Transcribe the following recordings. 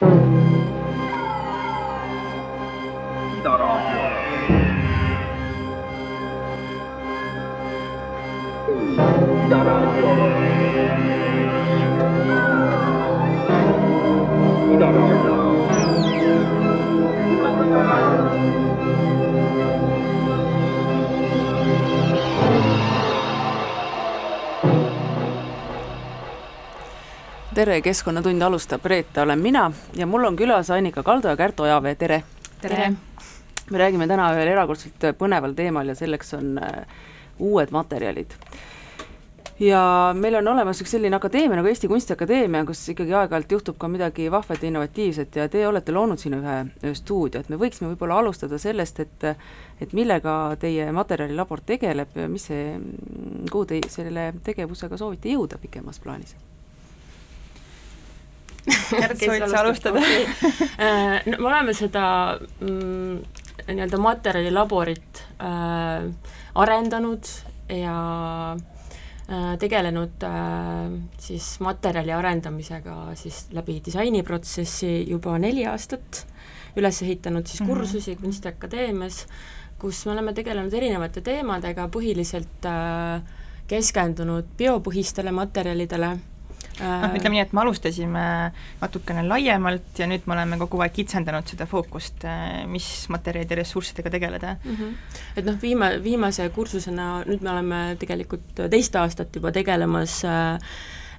Tidak ada. Tere, Keskkonnatund alustab, Reeta olen mina ja mul on külas Annika Kaldo ja Kärt Ojavee, tere! tere! me räägime täna ühel erakordselt põneval teemal ja selleks on äh, uued materjalid. ja meil on olemas üks selline akadeemia nagu Eesti Kunstiakadeemia, kus ikkagi aeg-ajalt juhtub ka midagi vahvat ja innovatiivset ja te olete loonud siin ühe, ühe stuudio, et me võiksime võib-olla alustada sellest, et et millega teie materjalilabor tegeleb ja mis see, kuhu te selle tegevusega soovite jõuda pikemas plaanis? Soovid sa alustada? Äh, no me oleme seda mm, nii-öelda materjalilaborit äh, arendanud ja äh, tegelenud äh, siis materjali arendamisega siis läbi disainiprotsessi juba neli aastat, üles ehitanud siis kursusi mm -hmm. Kunstiakadeemias, kus me oleme tegelenud erinevate teemadega, põhiliselt äh, keskendunud biopõhistele materjalidele noh, ütleme nii, et me alustasime natukene laiemalt ja nüüd me oleme kogu aeg kitsendanud seda fookust, mis materjalide ressurssidega tegeleda mm. -hmm. et noh, viima-, viimase kursusena, nüüd me oleme tegelikult teist aastat juba tegelemas äh,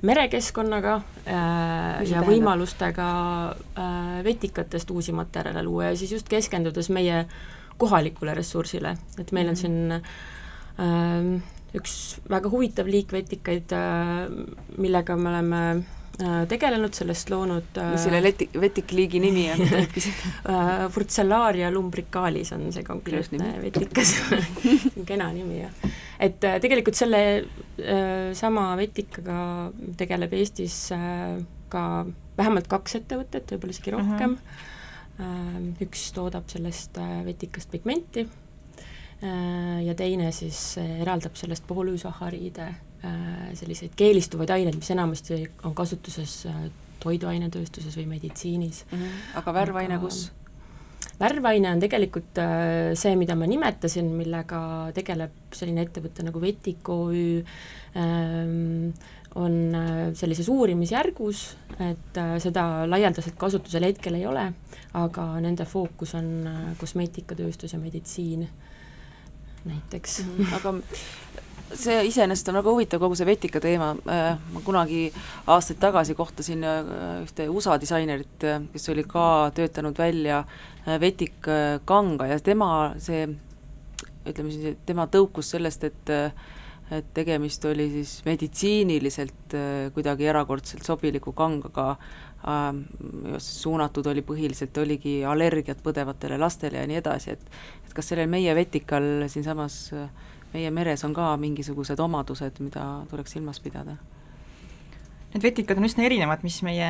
merekeskkonnaga äh, ja võimalustega äh, vetikatest uusi materjale luua ja siis just keskendudes meie kohalikule ressursile, et meil on siin äh, üks väga huvitav liik vetikaid, millega me oleme tegelenud, sellest loonud mis selle leti-, vetikliigi nimi on? Furcellaria lumbricalis on see konkreetne vetikas. Kena nimi, jah. et tegelikult selle sama vetikaga tegeleb Eestis ka vähemalt kaks ettevõtet, võib-olla isegi rohkem. Uh, -huh. üks toodab sellest vetikast pigmenti ja teine siis eraldab sellest polüsahariide, selliseid keelistuvaid aineid, mis enamasti on kasutuses toiduainetööstuses või meditsiinis mm. -hmm. aga värvaine kus? värvaine on tegelikult see, mida ma nimetasin, millega tegeleb selline ettevõte nagu Vetik OÜ, on sellises uurimisjärgus, et seda laialdaselt kasutusel hetkel ei ole, aga nende fookus on kosmeetikatööstus ja meditsiin näiteks mm. -hmm. aga see iseenesest on väga huvitav, kogu see vetika teema, ma kunagi aastaid tagasi kohtasin ühte USA disainerit, kes oli ka töötanud välja vetikkanga ja tema see, ütleme siis, tema tõukus sellest, et et tegemist oli siis meditsiiniliselt kuidagi erakordselt sobiliku kangaga äh,, suunatud oli põhiliselt, oligi allergiat põdevatele lastele ja nii edasi, et et kas sellel meie vetikal siinsamas meie meres on ka mingisugused omadused, mida tuleks silmas pidada? Need vetikad on üsna erinevad, mis meie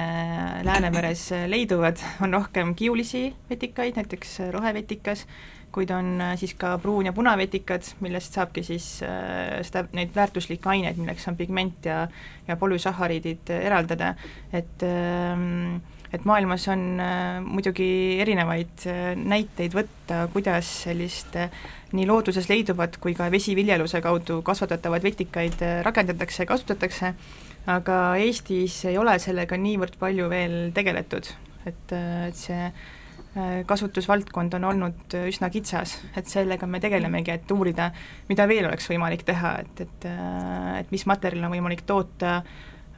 Läänemeres leiduvad, on rohkem kiulisi vetikaid, näiteks rohevetikas, kuid on siis ka pruun- ja punavetikad, millest saabki siis äh, seda, neid väärtuslikke aineid, milleks on pigment ja ja polüsahariidid eraldada, et ähm, et maailmas on äh, muidugi erinevaid äh, näiteid võtta, kuidas sellist äh, nii looduses leiduvat kui ka vesiviljeluse kaudu kasvatatavaid vetikaid äh, rakendatakse ja kasutatakse, aga Eestis ei ole sellega niivõrd palju veel tegeletud, et, äh, et see äh, kasutusvaldkond on olnud üsna kitsas, et sellega me tegelemegi, et uurida, mida veel oleks võimalik teha, et, et et mis materjali on võimalik toota äh,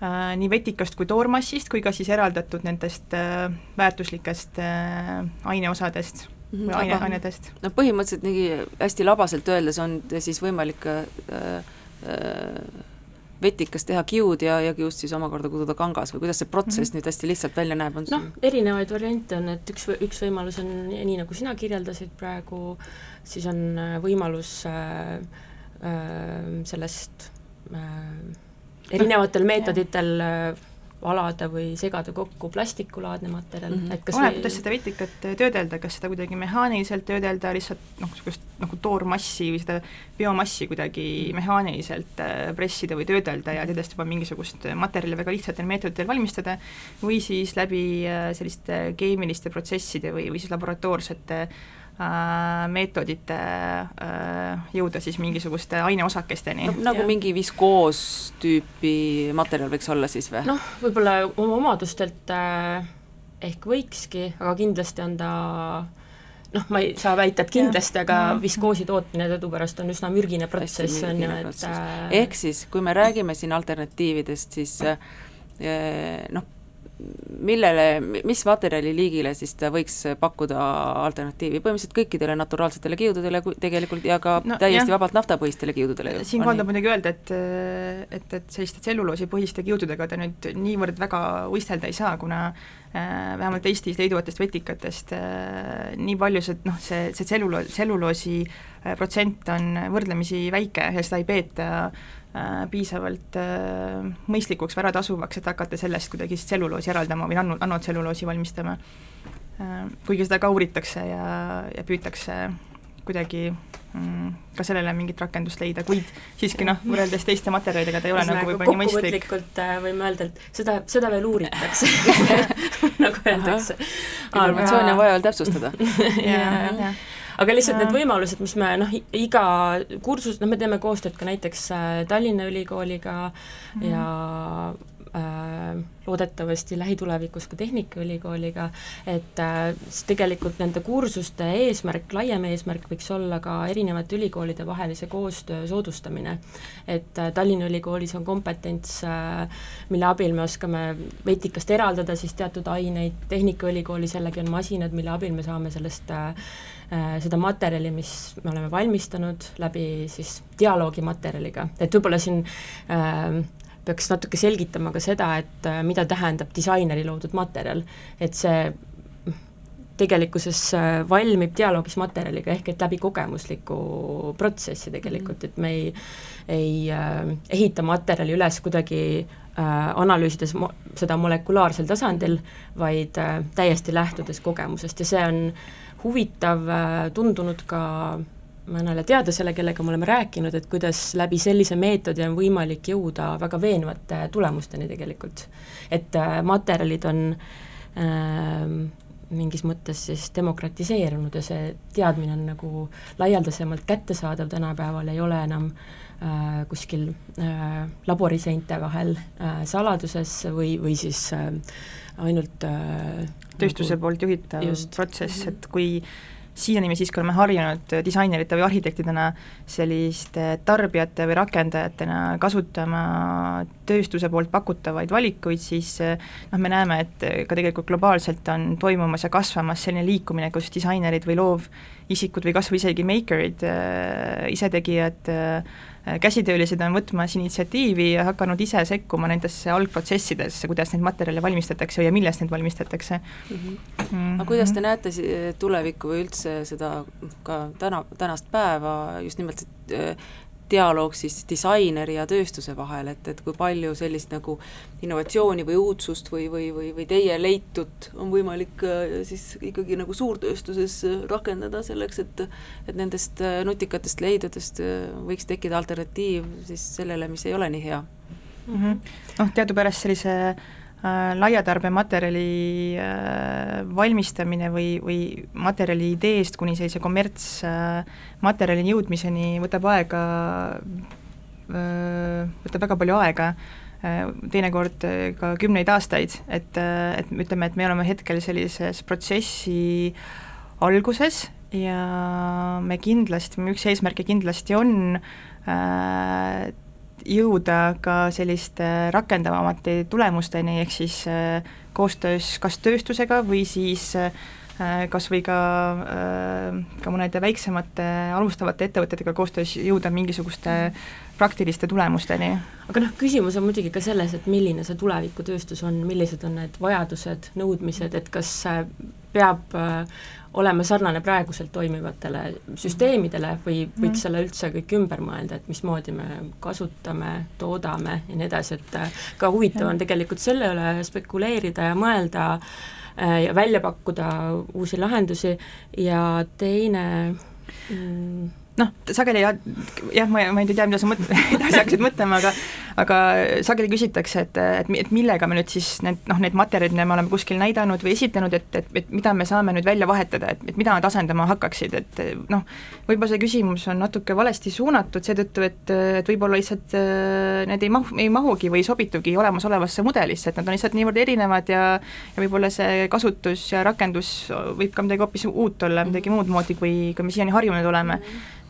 äh, nii vetikast kui toormassist, kui ka siis eraldatud nendest äh, väärtuslikest äh, aineosadest või mhm, aine, ainedest. no põhimõtteliselt nii hästi labaselt öeldes on siis võimalik äh, äh, vetikast teha kiud ja, ja kiust siis omakorda kududa kangas või kuidas see protsess mm -hmm. nüüd hästi lihtsalt välja näeb, noh, erinevaid variante on, et üks, üks võimalus on nii, nagu sina kirjeldasid praegu, siis on äh, võimalus äh, äh, sellest äh, erinevatel meetoditel äh, alada või segada kokku plastikulaadne materjal. Mm, -hmm. et kas oleneb, kuidas seda vetikat töödelda, kas seda kuidagi mehaaniliselt töödelda, lihtsalt noh, niisugust nagu toormassi või seda biomassi kuidagi mehaaniliselt äh, pressida või töödelda ja sellest juba mingisugust materjali väga lihtsatel meetoditel valmistada, või siis läbi äh, selliste keemiliste protsesside või, või siis laboratoorsete äh, meetodite äh, jõuda siis mingisuguste aineosakesteni no,. nagu ja. mingi viskoos tüüpi materjal võiks olla siis või? noh, võib-olla oma omadustelt äh, ehk võikski, aga kindlasti on ta noh, ma ei saa väita, et kindlasti, aga viskoosi tootmine teadupärast on üsna mürgine protsess, on ju, et äh... ehk siis, kui me räägime siin alternatiividest, siis äh, noh, millele, mis materjaliliigile siis ta võiks pakkuda alternatiivi, põhimõtteliselt kõikidele naturaalsetele kiududele tegelikult ja ka no, täiesti jah. vabalt naftapõhistele kiududele. siinkohal tuleb muidugi öelda, et et, et selliste tselluloosipõhiste kiududega ta nüüd niivõrd väga võistelda ei saa, kuna äh, vähemalt Eestis leiduvatest vetikatest äh, nii palju see, noh, see, see tsellulo-, tselluloosi äh, protsent on võrdlemisi väike ja seda ei peeta Äh, piisavalt äh, mõistlikuks või äratasuvaks, et hakata sellest kuidagi siis tselluloosi eraldama või nano, nanotselluloosi valmistama. Äh, kuigi seda ka uuritakse ja, ja püütakse kuidagi mm, ka sellele mingit rakendust leida, kuid siiski noh, võrreldes teiste materjalidega ta ei ole nagu võib-olla nii mõistlik. võime öelda, et seda, seda veel uuritakse nagu öeldakse. informatsiooni on vaja veel täpsustada. jah, jah aga lihtsalt need võimalused, mis me noh, iga kursus, noh, me teeme koostööd ka näiteks äh, Tallinna Ülikooliga mm ja äh, loodetavasti lähitulevikus ka Tehnikaülikooliga, et äh, tegelikult nende kursuste eesmärk, laiem eesmärk võiks olla ka erinevate ülikoolide vahelise koostöö soodustamine. et äh, Tallinna Ülikoolis on kompetents äh,, mille abil me oskame vetikast eraldada siis teatud aineid, Tehnikaülikoolis jällegi on masinad, mille abil me saame sellest Äh, seda materjali, mis me oleme valmistanud läbi siis dialoogimaterjaliga, et võib-olla siin äh, peaks natuke selgitama ka seda, et äh, mida tähendab disaineri loodud materjal, et see tegelikkuses äh, valmib dialoogis materjaliga, ehk et läbi kogemusliku protsessi tegelikult, et me ei, ei äh, ehita materjali üles kuidagi äh, analüüsides mo-, seda molekulaarsel tasandil, vaid äh, täiesti lähtudes kogemusest. Ja see on äh, huvitav äh, tundunud ka mõnele teadlasele, kellega me oleme rääkinud, et kuidas läbi sellise meetodi on võimalik jõuda väga veenvate tulemusteni tegelikult. et äh, materjalid on äh, mingis mõttes siis demokratiseerunud ja see teadmine on nagu laialdasemalt kättesaadav tänapäeval, ei ole enam äh, kuskil äh, laboriseinte vahel äh, saladuses või, või siis äh, ainult äh, tööstuse nagu, poolt juhitav just. protsess, et kui siiani me siiski oleme harjunud disainerite või arhitektidena selliste tarbijate või rakendajatena kasutama tööstuse poolt pakutavaid valikuid, siis noh, me näeme, et ka tegelikult globaalselt on toimumas ja kasvamas selline liikumine, kus disainerid või loovisikud või kas või isegi maker'id, isetegijad äh, Äh, käsitöölised on võtmas initsiatiivi ja hakanud ise sekkuma nendesse algprotsessidesse, kuidas neid materjale valmistatakse ja millest neid valmistatakse mm. -hmm. Mm -hmm. aga kuidas te näete tulevikku või üldse seda ka täna, tänast päeva just nimelt äh, dialoog siis disaineri ja tööstuse vahel, et, et kui palju sellist nagu innovatsiooni või uudsust või, või, või, või teie leitut on võimalik äh, siis ikkagi nagu suurtööstuses äh, rakendada selleks, et et nendest äh, nutikatest leidudest võiks tekkida alternatiiv siis sellele, mis ei ole nii hea mm -hmm.? Noh, teadupärast sellise äh, laiatarbematerjali äh, valmistamine või, või materjali ideest kuni sellise kommertsmaterjalini äh, jõudmiseni võtab aega, võtab väga palju aega, teinekord ka kümneid aastaid, et, et ütleme, et me oleme hetkel sellises protsessi alguses ja me kindlasti, üks eesmärke kindlasti on äh, jõuda ka selliste rakendavamate tulemusteni, ehk siis äh, koostöös kas tööstusega või siis äh, kas või ka, äh, ka mõnede väiksemate alustavate ettevõtetega koostöös jõuda mingisuguste praktiliste tulemusteni. aga noh, küsimus on muidugi ka selles, et milline see tulevikutööstus on, millised on need vajadused, nõudmised, et kas peab äh, olema sarnane praeguselt toimivatele süsteemidele või võiks selle üldse kõik ümber mõelda, et mismoodi me kasutame, toodame ja nii edasi, et äh, ka huvitav on tegelikult selle üle spekuleerida ja mõelda äh, ja välja pakkuda uusi lahendusi. Ja teine mm, noh, sageli jah, jah, ma, ma ei tea, mida sa mõt-, edasi hakkasid mõtlema, aga aga sageli küsitakse, et, et, et millega me nüüd siis need noh, need materjalid, mida me oleme kuskil näidanud või esitanud, et, et, et mida me saame nüüd välja vahetada, et, et mida nad asendama hakkaksid, et noh, võib-olla see küsimus on natuke valesti suunatud seetõttu, et, et võib-olla lihtsalt äh, need ei mahu, ei mahugi või ei sobitugi olemasolevasse mudelisse, et nad on lihtsalt niivõrd erinevad ja ja võib-olla see kasutus ja rakendus võib ka midagi hoopis uut olla, midagi muud moodi, kui, kui me siiani harjunud oleme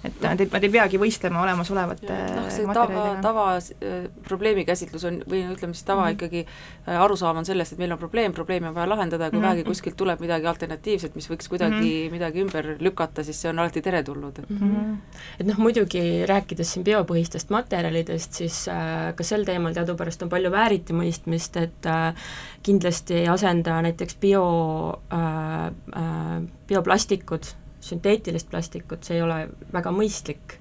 et nad ei, nad ei peagi võistlema olemasolevate noh, see tava, tava äh, probleemikäsitlus on, või ütleme siis tava mm -hmm. ikkagi äh, arusaam on sellest, et meil on probleem, probleemi on vaja lahendada ja kui mm -hmm. vähegi kuskilt tuleb midagi alternatiivset, mis võiks kuidagi mm -hmm. midagi ümber lükata, siis see on alati teretulnud, et mm -hmm. et noh, muidugi rääkides siin biopõhistest materjalidest, siis äh, ka sel teemal teadupärast on palju vääritimõistmist, et äh, kindlasti ei asenda näiteks bio äh,, äh, bioplastikud sünteetilist plastikut, see ei ole väga mõistlik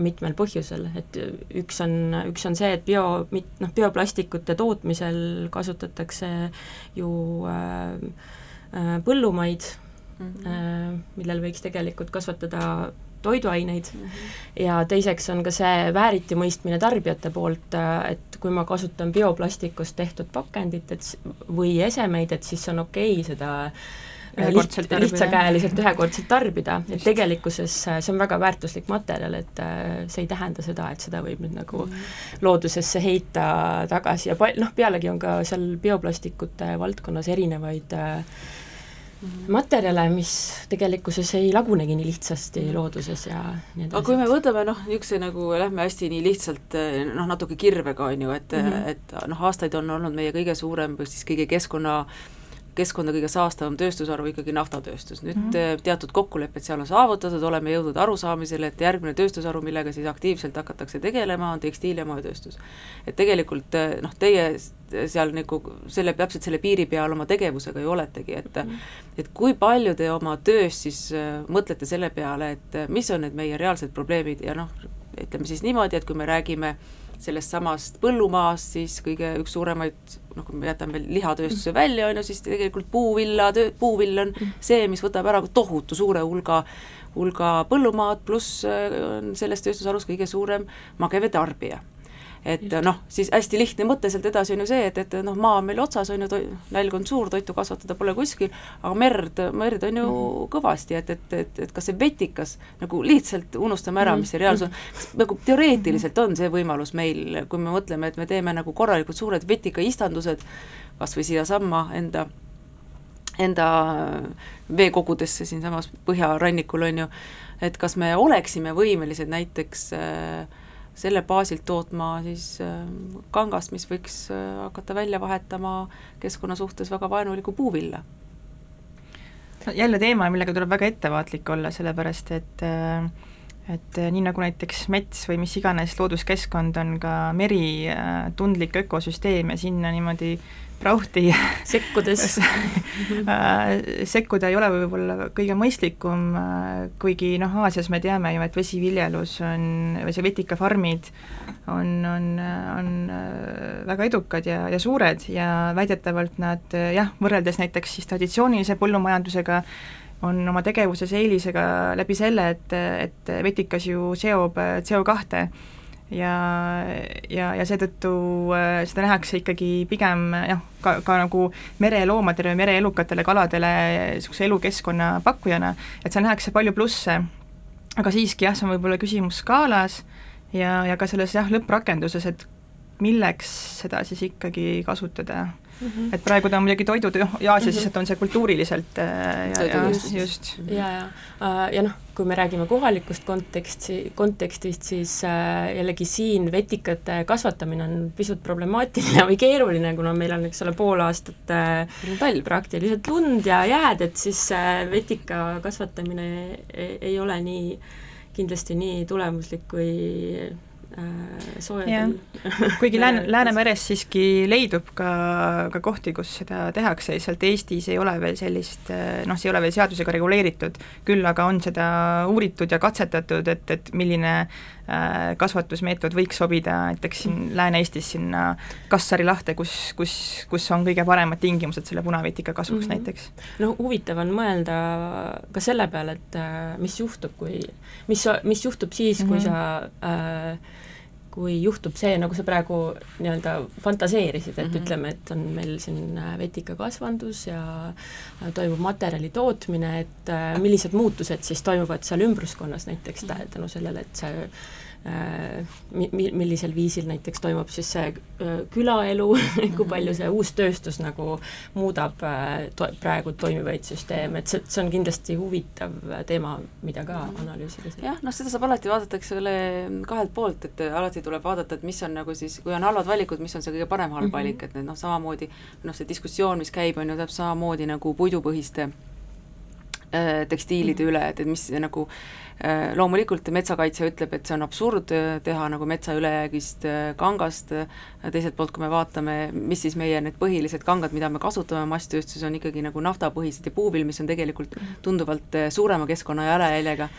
mitmel põhjusel, et üks on, üks on see, et bio, mit-, noh, bioplastikute tootmisel kasutatakse ju äh, äh, põllumaid mm, -hmm. äh, millel võiks tegelikult kasvatada toiduaineid mm -hmm. ja teiseks on ka see vääritimõistmine tarbijate poolt, äh, et kui ma kasutan bioplastikust tehtud pakendit, et või esemeid, et siis on okei okay seda äh, liht-, lihtsakäeliselt ühekordselt tarbida, et tegelikkuses äh, see on väga väärtuslik materjal, et äh, see ei tähenda seda, et seda võib nüüd nagu mm. loodusesse heita tagasi ja pal-, noh, pealegi on ka seal bioplastikute valdkonnas erinevaid äh, mm. materjale, mis tegelikkuses ei lagunegi nii lihtsasti looduses ja nii edasi. aga kui me võtame noh, niisuguse nagu lähme hästi nii lihtsalt noh, natuke kirvega, on ju, et mm, -hmm. et noh, aastaid on olnud meie kõige suurem või siis kõige keskkonna äh, keskkonda kõige saastavam tööstusharu ikkagi naftatööstus. nüüd mm -hmm. teatud kokkulepped seal on saavutatud, oleme jõudnud arusaamisele, et järgmine tööstusharu, millega siis aktiivselt hakatakse tegelema, on tekstiil- ja moetööstus. et tegelikult eh, noh, teie seal nagu selle, täpselt selle piiri peal oma tegevusega ju oletegi, et mm -hmm. et kui palju te oma töös siis äh, mõtlete selle peale, et mis on need meie reaalsed probleemid ja noh, ütleme siis niimoodi, et kui me räägime äh, sellest samast põllumaast, siis kõige üks suuremaid, noh, kui me jätame lihatööstuse välja, on ju, siis tegelikult puuvilla, puuvill on mm. see, mis võtab ära tohutu suure hulga, hulga põllumaad, pluss äh, on selles tööstusharus kõige suurem magevee tarbija et noh, siis hästi lihtne mõte sealt edasi on ju see, et, et noh, maa on meil otsas, on ju, nälg on suur, toitu kasvatada pole kuskil, aga merd, merd on ju mm. -hmm. kõvasti, et, et, et, et kas see vetikas nagu lihtsalt unustame ära, mis see reaalsus on, kas nagu teoreetiliselt on see võimalus meil, kui me mõtleme, et me teeme nagu korralikud suured vetikaistandused, kas või siiasamma enda enda veekogudesse siinsamas põhjarannikul, on ju, et kas me oleksime võimelised näiteks äh, selle baasilt tootma siis äh, kangast, mis võiks äh, hakata välja vahetama keskkonna suhtes väga vaenulikku puuvilla. jälle teema, millega tuleb väga ettevaatlik olla, sellepärast et äh, et nii, nagu näiteks mets või mis iganes looduskeskkond, on ka meri tundlik ökosüsteem ja sinna niimoodi prauhti sekkudes. Äh, sekkuda ei ole võib-olla kõige mõistlikum, kuigi noh, Aasias me teame ju, et vesiviljelus on, või see vetikafarmid on, on, on väga edukad ja, ja suured ja väidetavalt nad jah, võrreldes näiteks siis traditsioonilise põllumajandusega, on oma tegevuses eelisega läbi selle, et, et vetikas ju seob CO2 ja, ja, ja seetõttu äh, seda nähakse ikkagi pigem jah, ka, ka nagu mereloomadele või mereelukatele kaladele niisuguse elukeskkonna pakkujana, et seal nähakse palju plusse, aga siiski jah, see on võib-olla küsimus skaalas ja, ja ka selles jah, lõpprakenduses, et milleks seda siis ikkagi kasutada Mm -hmm. et praegu ta on muidugi toidu, noh, Aasias lihtsalt mm -hmm. on see kultuuriliselt äh, ja, ja just, just. ja, ja, äh, ja noh, kui me räägime kohalikust konteksti, kontekstist, siis äh, jällegi siin vetikate kasvatamine on pisut problemaatiline või keeruline, kuna meil on, eks ole, pool aastat talv praktiliselt lund ja jääd, et siis vetika kasvatamine ei, ei ole nii, kindlasti nii tulemuslik kui äh, soojadel. Kuigi Lääne, Läänemeres siiski leidub ka, ka kohti, kus seda tehakse, lihtsalt Eestis ei ole veel sellist noh, see ei ole veel seadusega reguleeritud, küll aga on seda uuritud ja katsetatud, et, et milline äh, kasvatusmeetod võiks sobida näiteks siin Lääne-Eestis sinna Kassari lahte, kus, kus, kus on kõige paremad tingimused selle punavetika kasvuks mm -hmm. näiteks. no huvitav on mõelda ka selle peale, et äh, mis juhtub, kui, mis, mis juhtub siis, kui mm -hmm. sa äh, kui juhtub see, nagu sa praegu nii-öelda fantaseerisid, et mm -hmm. ütleme, et on meil siin äh, vetikakasvandus ja äh, toimub materjali tootmine, et äh, millised muutused siis toimuvad seal ümbruskonnas näiteks tänu sellele, et see mi-, mi-, millisel viisil näiteks toimub siis see äh, külaelu kui palju see uus tööstus nagu muudab äh, to-, praegu toimivaid süsteeme, et see, see on kindlasti huvitav teema, mida ka analüüsida. jah, noh, seda saab alati vaadata, eks ole, kahelt poolt, et alati tuleb vaadata, et mis on nagu siis, kui on halvad valikud, mis on see kõige parem halb -hmm. valik, et need noh, samamoodi noh, see diskussioon, mis käib, on ju täpselt samamoodi nagu puidupõhiste tekstiilide üle, et, et mis nagu äh, Äh, loomulikult metsakaitsja ütleb, et see on absurd äh, teha nagu metsa ülejäägist äh, kangast, teiselt poolt, kui me vaatame, mis siis meie need põhilised kangad, mida me kasutame masstööstuses, on ikkagi nagu naftapõhised ja puuvill, mis on tegelikult tunduvalt suurema keskkonna jalajäljega.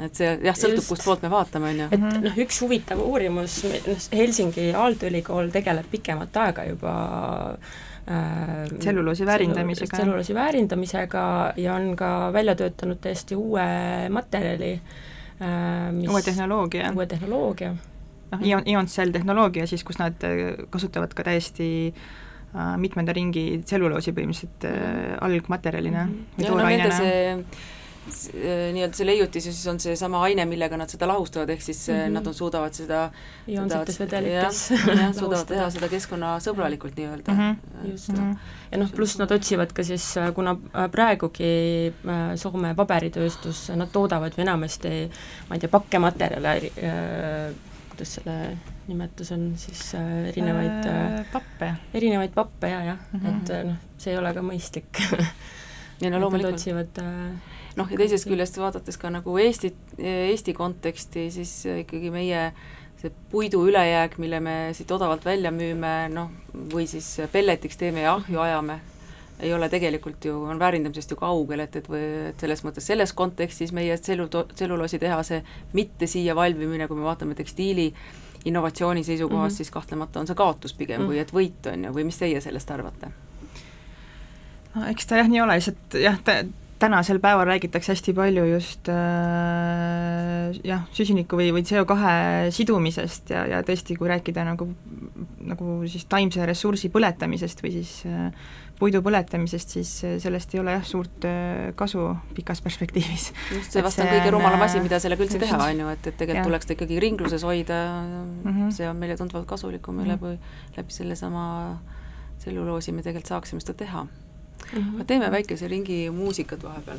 Et see jah, sõltub, kust poolt me vaatame, on ju. et noh, üks huvitav uurimus, noh Helsingi Aalto ülikool tegeleb pikemat aega juba äh, äh, tselluloosi väärindamisega. tselluloosi väärindamisega ja on ka välja töötanud täiesti uue materjali äh,, mis uue tehnoloogia. uue tehnoloogia. noh, ion, ioncell tehnoloogia siis, kus nad äh, kasutavad ka täiesti äh, mitmenda ringi tselluloosi põhimõtteliselt äh, algmaterjalina mm -hmm. toorainena no, Äh, nii-öelda see leiutis ja siis on seesama aine, millega nad seda lahustavad, ehk siis mm -hmm. nad on, suudavad seda ioonsetes vedelites jah, suudavad teha seda keskkonnasõbralikult nii-öelda mm. -hmm. just mm, -hmm. ja noh, pluss nad otsivad ka siis, äh, kuna praegugi Soome paberitööstus, nad toodavad ju enamasti ma ei tea, pakkematerjale äh,, kuidas selle nimetus on siis äh, erinevaid äh, pappe. erinevaid pappe ja, jah mm, -hmm. et noh, see ei ole ka mõistlik ja no loomulikult otsivad äh, noh, ja teisest küljest vaadates ka nagu Eestit, Eesti konteksti, siis ikkagi meie see puidu ülejääk, mille me siit odavalt välja müüme, noh, või siis pelletiks teeme ja ahju ajame, ei ole tegelikult ju, on väärindamisest ju kaugel, et, et või et selles mõttes selles kontekstis meie tsellu-, tselluloositehase mitte siia valmimine, kui me vaatame tekstiili innovatsiooni seisukohast mm, -hmm. siis kahtlemata on see kaotus pigem mm -hmm. kui et võit, on ju, või mis teie sellest arvate? no eks ta jah, nii ole, lihtsalt jah, tänasel päeval räägitakse hästi palju just äh, jah, süsiniku või, või CO2 sidumisest ja, ja tõesti, kui rääkida nagu, nagu siis taimse ressursi põletamisest või siis äh, puidu põletamisest, siis äh, sellest ei ole jah, suurt äh, kasu pikas perspektiivis. just, see vast on kõige rumalam asi, mida sellega üldse teha, on ju, et, et tegelikult ja. tuleks ta ikkagi ringluses hoida mm, -hmm. see on meile tunduvalt kasulikum ja mm -hmm. läbi, läbi sellesama tselluloosi me tegelikult saaksime seda teha mm. -hmm. teeme väikese ringi muusikat vahepeal.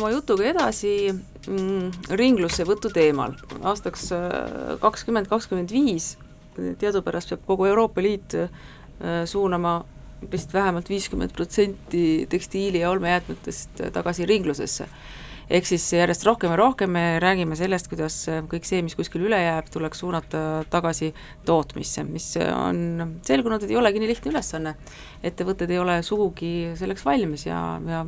oma jutuga edasi mm, ringlussevõtu teemal. aastaks kakskümmend kakskümmend viis teadupärast peab kogu Euroopa Liit suunama vist vähemalt viiskümmend protsenti tekstiili- ja olmejäätmetest tagasi ringlusesse ehk siis järjest rohkem ja rohkem me räägime sellest, kuidas kõik see, mis kuskil üle jääb, tuleks suunata tagasi tootmisse, mis on selgunud, et ei olegi nii lihtne ülesanne. ettevõtted ei ole sugugi selleks valmis ja, ja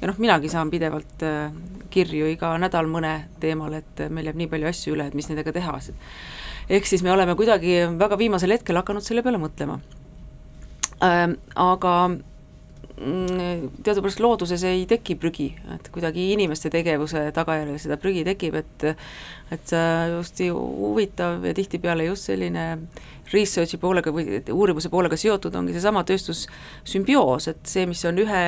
ja noh, minagi saan pidevalt äh, kirju iga nädal mõne teemal, et meil jääb nii palju asju üle, et mis nendega teha. ehk siis me oleme kuidagi väga viimasel hetkel hakanud selle peale mõtlema. Aga teadupärast looduses ei teki prügi, et kuidagi inimeste tegevuse tagajärjel seda prügi tekib, et et just huvitav ja tihtipeale just selline research'i poolega või uurimuse poolega seotud ongi seesama tööstussümbioos, et see, mis on ühe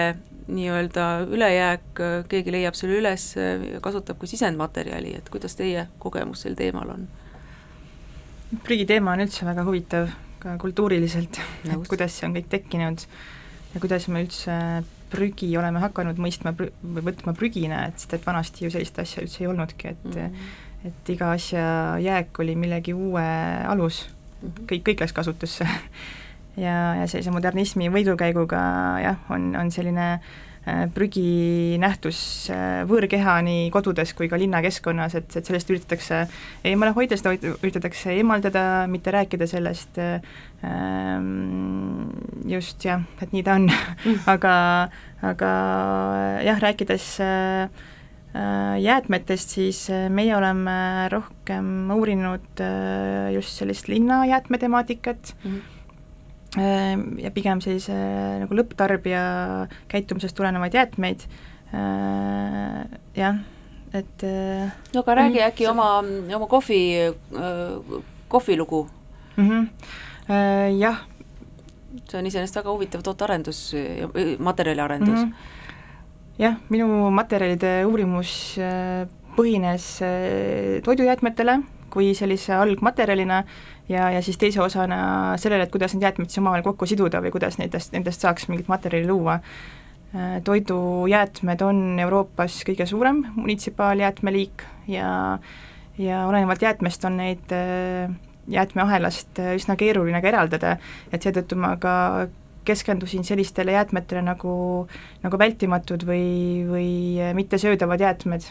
nii-öelda ülejääk, keegi leiab selle üles ja kasutab kui sisendmaterjali, et kuidas teie kogemus sel teemal on? prügiteema on üldse väga huvitav ka kultuuriliselt, et kuidas see on kõik tekkinud ja kuidas me üldse prügi oleme hakanud mõistma prü-, või võtma prügina, et sest et vanasti ju sellist asja üldse ei olnudki, et mm -hmm. et iga asja jääk oli millegi uue alus mm, -hmm. kõik, kõik läks kasutusse ja, ja sellise modernismi võidukäiguga jah, on, on selline äh, prüginähtus äh, võõrkeha nii kodudes kui ka linnakeskkonnas, et, et sellest üritatakse eemale hoida, seda üritatakse eemaldada, mitte rääkida sellest ähm, just jah, et nii ta on. Aga, aga jah, rääkides äh, jäätmetest, siis meie oleme rohkem uurinud just sellist linnajäätme temaatikat. Mm, -hmm ja pigem sellise nagu lõpptarbija käitumisest tulenevaid jäätmeid, ehm, jah, et äh, no aga räägi mm, äkki oma, oma kohvi, äh, kohvilugu mm. -hmm. Jah. see on iseenesest väga huvitav tootearendus, materjaliarendus mm. -hmm. jah, minu materjalide uurimus põhines toidujäätmetele kui sellise algmaterjalina ja, ja siis teise osana sellele, et kuidas need jäätmed siis omavahel kokku siduda või kuidas nendest, nendest saaks mingit materjali luua. Äh, toidujäätmed on Euroopas kõige suurem munitsipaaljäätmeliik ja, ja olenevalt jäätmest on neid äh, jäätmeahelast äh, üsna keeruline ka eraldada, et seetõttu ma ka keskendusin sellistele jäätmetele nagu, nagu vältimatud või, või mittesöödavad jäätmed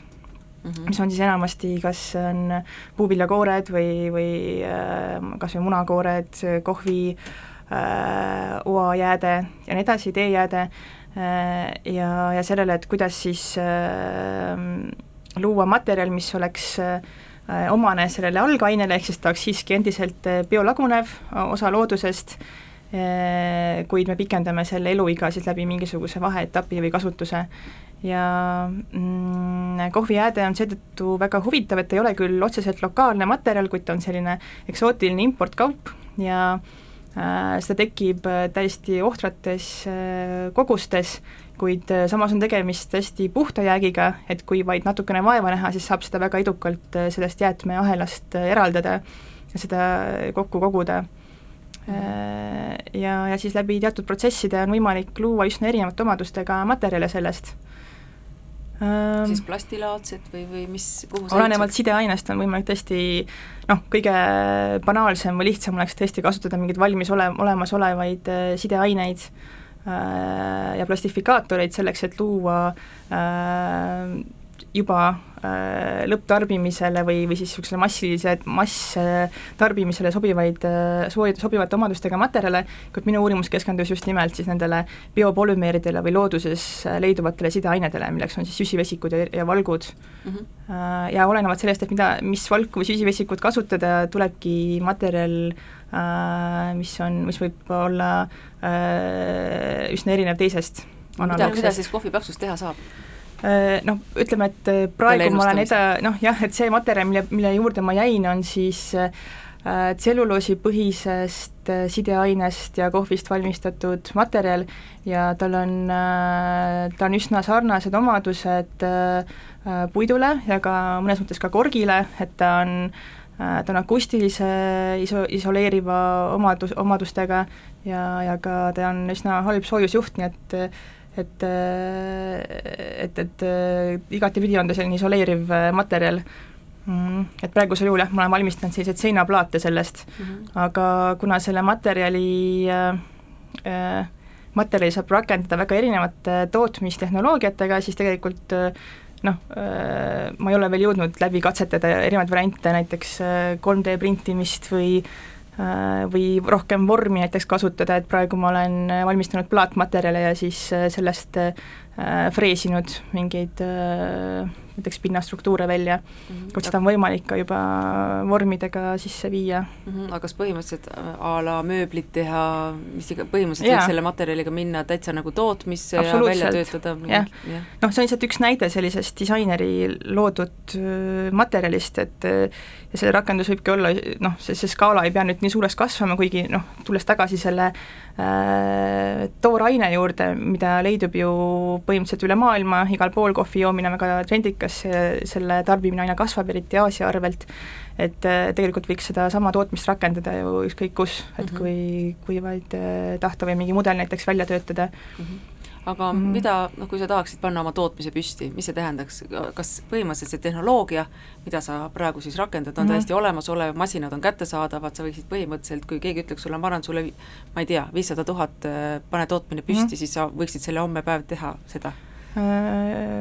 -hmm. mis on siis enamasti kas on puuviljakoored või, või äh, kas või munakoored, kohvi äh,, oajääde ja nii edasi, teejääde äh, ja, ja sellele, et kuidas siis äh, luua materjal, mis oleks äh, omane sellele algainele, ehk siis ta oleks siiski endiselt äh, biolagunev osa loodusest, äh, kuid me pikendame selle eluiga siis läbi mingisuguse vaheetapi või kasutuse ja mm, kohvijääde on seetõttu väga huvitav, et ei ole küll otseselt lokaalne materjal, kuid ta on selline eksootiline importkaup ja äh, seda tekib äh, täiesti ohtrates äh, kogustes, kuid äh, samas on tegemist hästi puhta jäägiga, et kui vaid natukene vaeva näha, siis saab seda väga edukalt äh, sellest jäätmeahelast äh, eraldada ja seda kokku koguda. Äh, ja, ja siis läbi teatud protsesside on võimalik luua üsna erinevate omadustega materjale sellest siis plastilaadsed või, või mis, kuhu olenevalt sideainest on võimalik tõesti noh, kõige banaalsem või lihtsam oleks tõesti kasutada mingeid valmis ole-, olemasolevaid äh, sideaineid äh, ja plastifikaatoreid selleks, et luua äh, juba äh, lõpptarbimisele või, või siis niisugusele massilise masstarbimisele sobivaid äh,, sobivate omadustega materjale, kuid minu uurimus keskendus just nimelt siis nendele biopolümeeridele või looduses leiduvatele sideainedele, milleks on siis süsivesikud ja, ja valgud mm. -hmm. Äh, ja olenevalt sellest, et mida, mis valku või süsivesikut kasutada, tulebki materjal äh, mis on, mis võib olla äh, üsna erinev teisest mida, mida siis kohvipaksus teha saab? Äh, noh, ütleme, et äh, praegu ma olen eda-, noh jah, et see materjal, mille, mille juurde ma jäin, on siis äh, tselluloosipõhisest sideainest ja kohvist valmistatud materjal ja tal on ta on üsna sarnased omadused puidule ja ka mõnes mõttes ka korgile, et ta on ta on akustilise iso-, isoleeriva omadus, omadustega ja, ja ka ta on üsna halb soojusjuht, nii et et äh, et, et äh, igatepidi on ta selline isoleeriv äh, materjal mm,. Et praegusel juhul jah, ma olen valmistanud selliseid seinaplaate sellest mm, -hmm. aga kuna selle materjali äh, äh, materjali saab rakendada väga erinevate tootmistehnoloogiatega, siis tegelikult äh, noh, ma ei ole veel jõudnud läbi katsetada erinevaid variante, näiteks 3D printimist või või rohkem vormi näiteks kasutada, et praegu ma olen valmistanud plaatmaterjale ja siis sellest freesinud mingeid näiteks pinnastruktuure välja mm, -hmm. kus seda on võimalik ka juba vormidega sisse viia mm. -hmm. aga kas põhimõtteliselt äh, a la mööblit teha, mis iga, põhimõtteliselt võib selle materjaliga minna täitsa nagu tootmisse ja välja töötada? jah ja., noh, see on lihtsalt üks näide sellisest disaineri loodud äh, materjalist, et äh, ja see rakendus võibki olla noh, see, see skaala ei pea nüüd nii suureks kasvama, kuigi noh, tulles tagasi selle äh, tooraine juurde, mida leidub ju põhimõtteliselt üle maailma, igal pool kohvi joomine on väga trendikas, kas selle tarbimine aina kasvab, eriti Aasia arvelt, et äh, tegelikult võiks sedasama tootmist rakendada ju ükskõik kus, et mm -hmm. kui, kui vaid äh, tahta või mingi mudel näiteks välja töötada mm. -hmm aga mm -hmm. mida, noh kui sa tahaksid panna oma tootmise püsti, mis see tähendaks, kas põhimõtteliselt see tehnoloogia, mida sa praegu siis rakendad, on mm -hmm. täiesti olemasolev, masinad on kättesaadavad, sa võiksid põhimõtteliselt, kui keegi ütleks sulle, ma annan sulle ma ei tea, viissada tuhat, äh, pane tootmine püsti mm, -hmm. siis sa võiksid selle homme päev teha seda?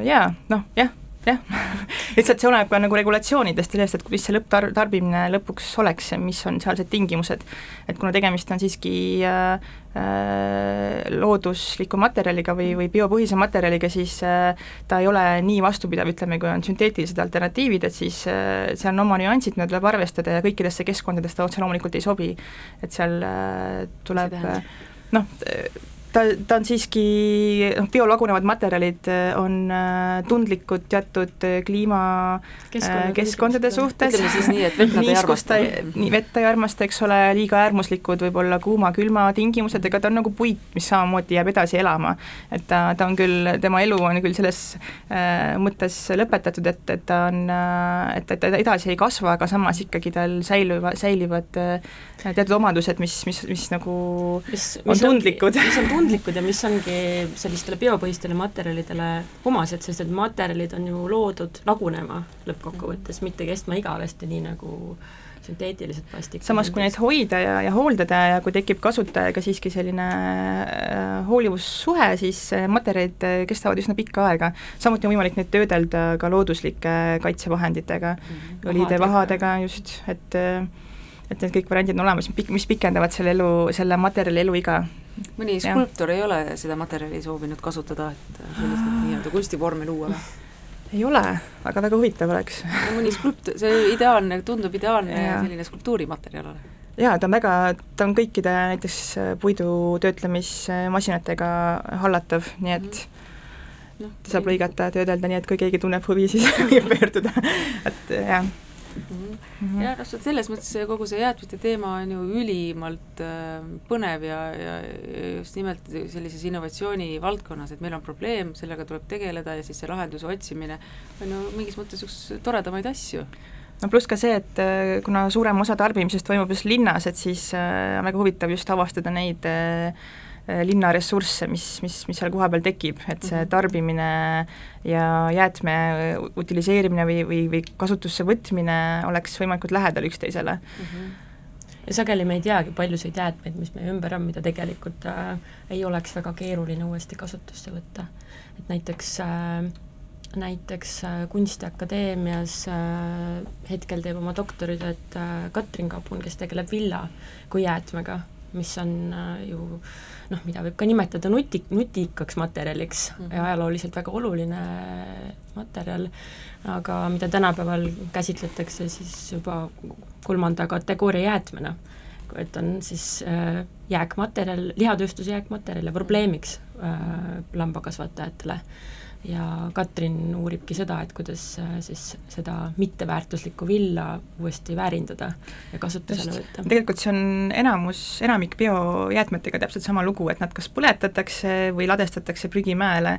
Jaa, noh jah jah lihtsalt see oleneb ka nagu regulatsioonidest ja sellest, et mis see lõpptar-, tarbimine lõpuks oleks, mis on sealsed tingimused. et kuna tegemist on siiski äh, äh, loodusliku materjaliga või, või biopõhise materjaliga, siis äh, ta ei ole nii vastupidav, ütleme, kui on sünteetilised alternatiivid, et siis äh, seal on oma nüansid, mida tuleb arvestada ja kõikidesse keskkondadesse ta otse loomulikult ei sobi. et seal äh, tuleb noh, ta, ta on siiski, noh, biolagunevad materjalid äh, on äh, tundlikud teatud äh, kliima Keskkonna, keskkondade suhtes, ütleme siis nii, et vett nad ei armasta. nii, vett ta ei armasta, eks ole, liiga äärmuslikud võib-olla kuuma-külma tingimused, ega ta on nagu puit, mis samamoodi jääb edasi elama. et ta, ta on küll, tema elu on küll selles äh, mõttes lõpetatud, et, et ta on et, et ta edasi ei kasva, aga samas ikkagi tal säiluva, säilivad äh, teatud omadused, mis, mis, mis nagu mis, on mis tundlikud. mis on tundlikud ja mis ongi sellistele biopõhistele materjalidele omased, sest et materjalid on ju loodud lagunema lõppkokkuvõttes, mitte kestma igavesti, nii nagu sünteetilised plastikud. samas, kui neid hoida ja, ja hooldada ja kui tekib kasutajaga siiski selline äh, hoolivussuhe, siis materjalid äh, kestavad üsna pikka aega. samuti on võimalik neid töödelda ka looduslike kaitsevahenditega mm, -hmm. õlide, vahadega just, et äh, et need kõik variandid on olemas, mis pikendavad selle elu, selle materjali eluiga. Mõni skulptor ja. ei ole seda materjali soovinud kasutada, et sellist nii-öelda kunstivormi luua või? ei ole, aga väga huvitav oleks no mõni skulpt-, see ideaalne, tundub ideaalne ja. selline skulptuurimaterjal ole. jaa, ta on väga, ta on kõikide näiteks puidu töötlemismasinatega hallatav, nii et mm -hmm. no, saab lõigata, töödelda, nii et kui keegi tunneb huvi, siis võib pöörduda, et jah mm. -hmm. ja noh, selles mõttes kogu see jäätmete teema on ju ülimalt äh, põnev ja, ja just nimelt sellises innovatsiooni valdkonnas, et meil on probleem, sellega tuleb tegeleda ja siis see lahenduse otsimine on ju mingis mõttes üks toredamaid asju no pluss ka see, et äh, kuna suurem osa tarbimisest toimub just linnas, et siis äh, on väga huvitav just avastada neid äh, Äh, linna ressursse, mis, mis, mis seal kohapeal tekib, et see mhm. tarbimine ja jäätme utiliseerimine või, või, või kasutusse võtmine oleks võimalikult lähedal üksteisele mm. -hmm. ja sageli me ei teagi paljusid jäätmeid, mis meie ümber on, mida tegelikult äh, ei oleks väga keeruline uuesti kasutusse võtta. et näiteks äh, näiteks äh, Kunstiakadeemias äh, hetkel teeb oma doktoritööd äh, Katrin Kapun, kes tegeleb villa kui jäätmega, mis on äh, ju noh, mida võib ka nimetada nuti, nutikaks materjaliks mm -hmm. ja ajalooliselt väga oluline materjal, aga mida tänapäeval käsitletakse siis juba kolmanda kategooria jäätmena. et on siis äh, jääkmaterjal, lihatööstuse jääkmaterjal ja probleemiks äh, lambakasvatajatele ja Katrin uuribki seda, et kuidas äh, siis seda mitteväärtuslikku villa uuesti väärindada ja kasutusele võtta. tegelikult see on enamus, enamik biojäätmetega täpselt sama lugu, et nad kas põletatakse või ladestatakse prügimäele,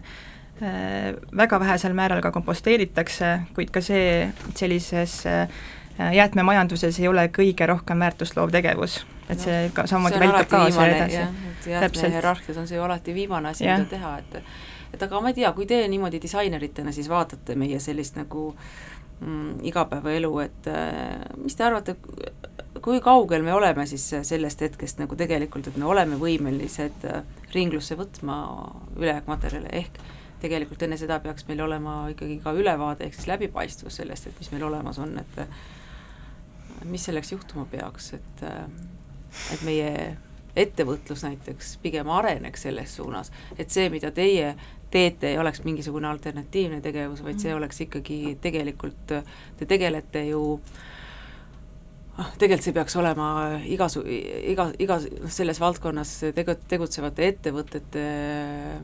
äh, väga vähesel määral ka komposteeritakse, kuid ka see sellises äh, jäätmemajanduses ei ole kõige rohkem väärtust loov tegevus et No, see ka samamoodi vältab kaasa viimane, edasi. jah, et jah, Täpselt. hierarhias on see ju alati viimane asi, mida teha, et et aga ma ei tea, kui te niimoodi disaineritena siis vaatate meie sellist nagu mm, igapäevaelu, et äh, mis te arvate, kui kaugel me oleme siis sellest hetkest nagu tegelikult, et me oleme võimelised äh, ringlusse võtma ülejääkmaterjale, ehk tegelikult enne seda peaks meil olema ikkagi ka ülevaade, ehk siis läbipaistvus sellest, et mis meil olemas on, et äh, mis selleks juhtuma peaks, et et meie ettevõtlus näiteks pigem areneks selles suunas, et see, mida teie teete, ei oleks mingisugune alternatiivne tegevus, vaid see oleks ikkagi tegelikult, te tegelete ju ah, tegelikult see peaks olema igasu-, iga, iga noh, selles valdkonnas tegu-, tegutsevate ettevõtete äh,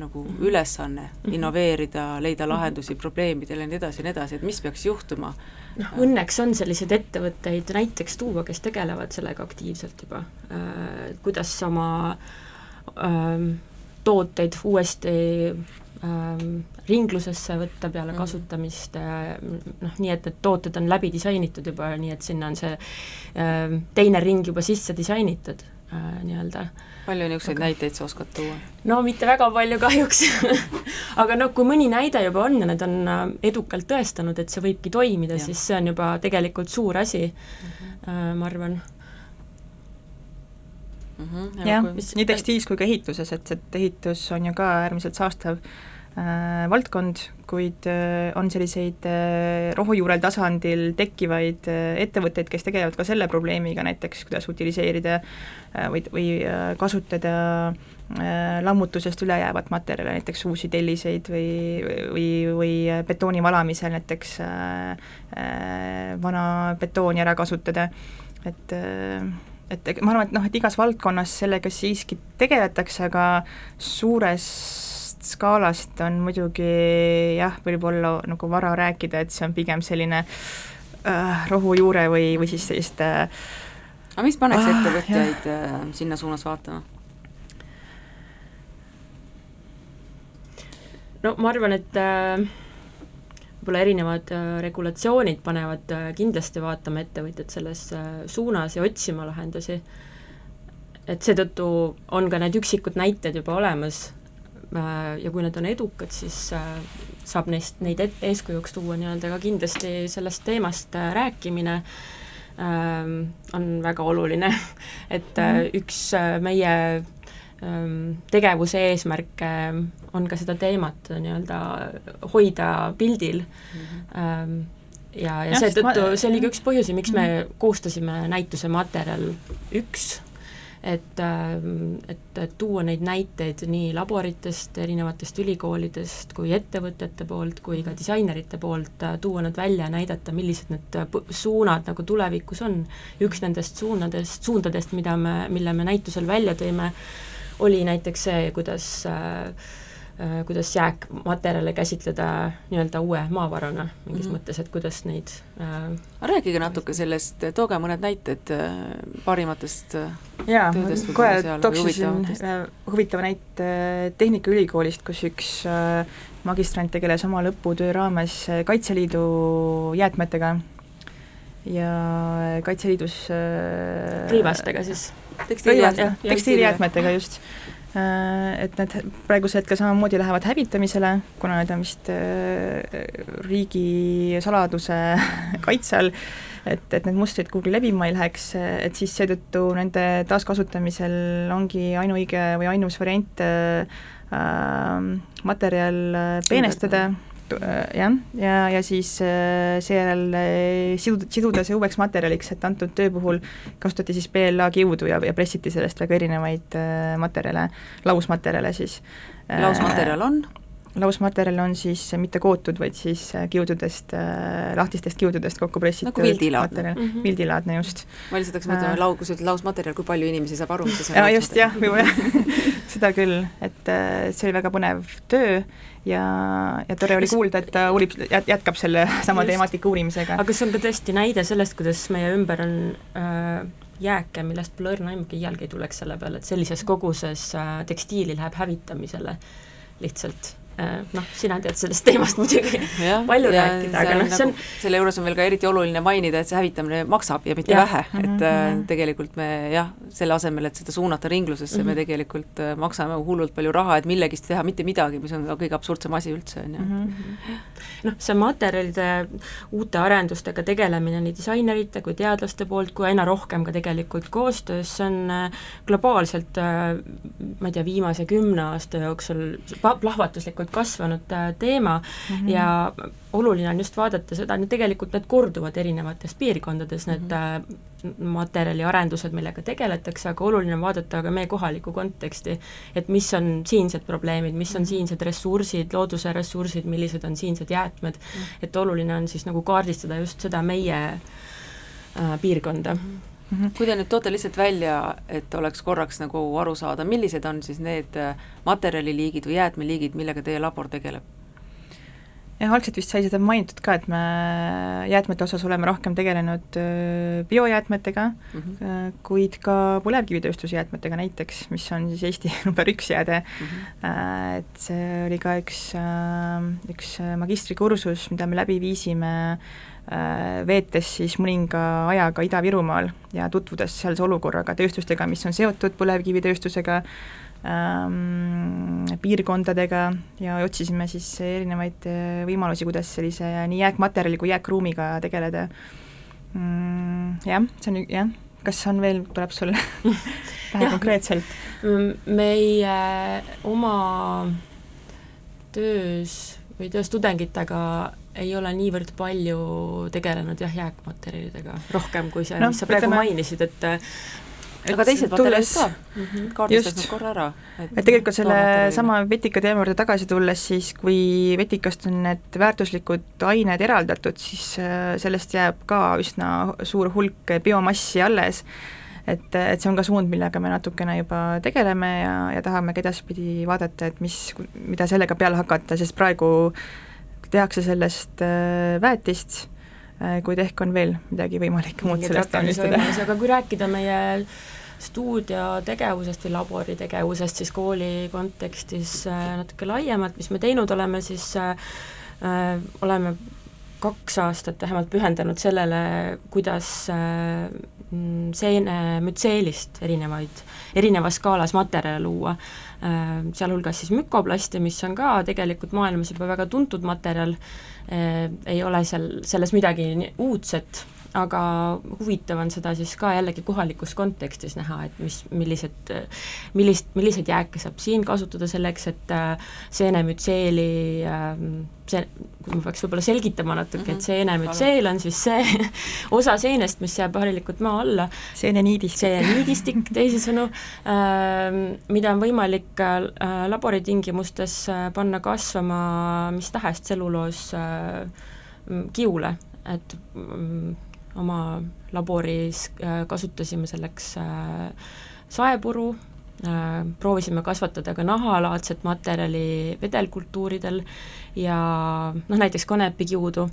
nagu ülesanne innoveerida, leida lahendusi probleemidele ja nii edasi ja nii edasi, et mis peaks juhtuma? Noh, õnneks on selliseid ettevõtteid näiteks tuua, kes tegelevad sellega aktiivselt juba, kuidas oma ähm, tooteid uuesti ähm, ringlusesse võtta peale Mhm. kasutamist äh,, noh, nii et need tooted on läbi disainitud juba, nii et sinna on see ähm, teine ring juba sisse disainitud äh, nii-öelda palju niisuguseid näiteid sa oskad tuua? no mitte väga palju kahjuks aga noh, kui mõni näide juba on ja need on äh, edukalt tõestanud, et see võibki toimida, siis see on juba tegelikult suur asi mm, -hmm. ma arvan. Mm. -hmm, jah, nii tekstiilis kui ka ehituses, et, et ehitus on ju ka äärmiselt saastav äh, valdkond, kuid äh, on selliseid äh, rohujuurel tasandil tekkivaid äh, ettevõtteid, kes tegelevad ka selle probleemiga, näiteks kuidas utiliseerida äh, või, või äh, kasutada äh, lammutusest üle jäävat materjali, näiteks uusi telliseid või, või, või betooni valamisel näiteks äh, äh, vana betooni ära kasutada, et äh, et ma arvan, et noh, et igas valdkonnas sellega siiski tegeletakse, aga suurest skaalast on muidugi jah, võib-olla nagu vara rääkida, et see on pigem selline äh, rohujuure või, või siis sellist äh, aga mis paneks Ah, ettevõtjaid äh, sinna suunas vaatama? no ma arvan, et äh, võib-olla erinevad äh, regulatsioonid panevad äh, kindlasti vaatama ettevõtjad selles äh, suunas ja otsima lahendusi. et seetõttu on ka need üksikud näited juba olemas ja kui need on edukad, siis saab neist, neid et, eeskujuks tuua nii-öelda, aga kindlasti sellest teemast rääkimine ähm, on väga oluline, et äh, üks meie tegevuse eesmärke on ka seda teemat nii-öelda hoida pildil. Ähm, ja, ja Jah, sest seetõttu ma- see oli ka üks põhjusi, miks me koostasime näituse materjal üks, et, et, et tuua neid näiteid nii laboritest, erinevatest ülikoolidest kui ettevõtete poolt, kui ka disainerite poolt, tuua nad välja ja näidata, millised need p- suunad nagu tulevikus on. üks nendest suunadest, suundadest, mida me, mille me näitusel välja tõime, oli näiteks see, kuidas äh, äh, kuidas jääkmaterjale käsitleda nii-öelda uue maavarana mingis mm. -hmm. mõttes, et kuidas neid äh, rääkige natuke sellest, tooge mõned näited äh, parimatest jaa, ma kohe tooksin huvitava näite Tehnikaülikoolist, kus üks äh, magistrant tegeles oma lõputöö raames Kaitseliidu jäätmetega ja Kaitseliidus äh, riivastega siis. Tekstiilijäätmed, jah, tekstiilijäätmetega just. Et need praegusel hetkel samamoodi lähevad hävitamisele, kuna need on vist äh, riigisaladuse kaitse all, et, et need mustrid kuhugi levima ei läheks, et siis seetõttu nende taaskasutamisel ongi ainuõige või ainus variant äh, äh, materjal äh, peenestada, jah, ja, ja siis äh, seejärel äh, siduda, siduda see uueks materjaliks, et antud töö puhul kasutati siis PLA kiudu ja, ja pressiti sellest väga erinevaid äh, materjale, lausmaterjale siis. lausmaterjal on? lausmaterjal on siis mitte kootud, vaid siis äh, kiududest, lahtistest kiududest kokku pressitud Nagu vildilaadne. materjal. Mhm. vildilaadne just. ma lihtsalt hakkasin mõtlema, lau-, kui sa ütled lausmaterjal, kui palju inimesi saab aru, mis see jaa, just jah, seda küll, et äh, see oli väga põnev töö ja, ja tore oli kuulda, et ta uurib, jätkab selle sama Just. temaatika uurimisega. aga see on ka tõesti näide sellest, kuidas meie ümber on äh, jääke, millest pole õrna aimugi, iialgi ei tuleks selle peale, et sellises koguses äh, tekstiili läheb hävitamisele lihtsalt Äh, noh, sina tead sellest teemast muidugi Jah, palju ja rääkida, aga noh, see on nagu, selle juures on veel ka eriti oluline mainida, et see hävitamine maksab ja mitte Jah. vähe, et Mhm, äh, mhm. tegelikult me jah, selle asemel, et seda suunata ringlusesse mm, -hmm. me Mhm. tegelikult äh, maksame hullult palju raha, et millegist teha mitte midagi, mis on ka kõige absurdsem asi üldse, on ju. Mhm. noh, see materjalide uute arendustega tegelemine nii disainerite kui teadlaste poolt, kui aina rohkem ka tegelikult koostöös, see on äh, globaalselt äh, ma ei tea, viimase kümne aasta jooksul pa-, plahvatuslikult kasvanud äh, teema mm -hmm. ja oluline on just vaadata seda, need tegelikult need korduvad erinevates piirkondades, need mm -hmm. materjaliarendused, millega tegeletakse, aga oluline on vaadata ka meie kohalikku konteksti, et mis on siinsed probleemid, mis on siinsed ressursid, looduse ressursid, millised on siinsed jäätmed, et oluline on siis nagu kaardistada just seda meie äh, piirkonda kui te nüüd toote lihtsalt välja, et oleks korraks nagu aru saada, millised on siis need äh, materjaliliigid või jäätmeliigid, millega teie labor tegeleb? jah, algselt vist sai seda mainitud ka, et me jäätmete osas oleme rohkem tegelenud öö, biojäätmetega mm, -hmm. Äh, kuid ka põlevkivitööstusjäätmetega näiteks, mis on siis Eesti number üks jääde Mm -hmm. et see oli ka üks, üks magistrikursus, mida me läbi viisime äh, veetes siis mõninga ajaga Ida-Virumaal ja tutvudes sealse olukorraga, tööstustega, mis on seotud põlevkivitööstusega, ähm, piirkondadega ja otsisime siis erinevaid äh, võimalusi, kuidas sellise nii jääkmaterjali kui jääkruumiga tegeleda mm,. Jah, see on, jah, kas on veel, tuleb sulle pähe konkreetselt? meie oma töös või töös tudengitega ei ole niivõrd palju tegelenud jah, jääkmaterjalidega, rohkem kui see no,, mis sa praegu ütleme- mainisid, et aga teised tulles- ka, kaardistas Just. nad korra ära. et tegelikult selle sama vetika teema juurde tagasi tulles, siis kui vetikast on need väärtuslikud ained eraldatud, siis äh, sellest jääb ka üsna suur hulk biomassi alles, et, et see on ka suund, millega me natukene juba tegeleme ja, ja tahame ka edaspidi vaadata, et mis, mida sellega peale hakata, sest praegu tehakse sellest äh, väetist, kuid ehk on veel midagi võimalik muud sellest valmistada. aga kui rääkida meie stuudio tegevusest või labori tegevusest siis kooli kontekstis äh, natuke laiemalt, mis me teinud oleme, siis äh, äh, oleme kaks aastat vähemalt pühendanud sellele, kuidas äh, mm, seenemütseelist erinevaid, erinevas skaalas materjale luua. Äh,, sealhulgas siis mükoplasti, mis on ka tegelikult maailmas juba väga tuntud materjal. Äh,, ei ole seal, selles midagi uudset, aga huvitav on seda siis ka jällegi kohalikus kontekstis näha, et mis, millised, millist, milliseid jääke saab siin kasutada selleks, et äh, seenemütseeli äh, see, kui ma peaks võib-olla selgitama natuke, et seenemütseel on siis see osa seenest, mis jääb harilikult maa alla, seeneniidistik. seeneniidistik teisisõnu äh,, mida on võimalik äh, laboritingimustes äh, panna kasvama mis tahes tselluloos äh, kiule, et mm, oma laboris äh, kasutasime selleks äh, saepuru äh,, proovisime kasvatada ka nahalaadset materjali vedelkultuuridel ja noh, näiteks kanepikiudu,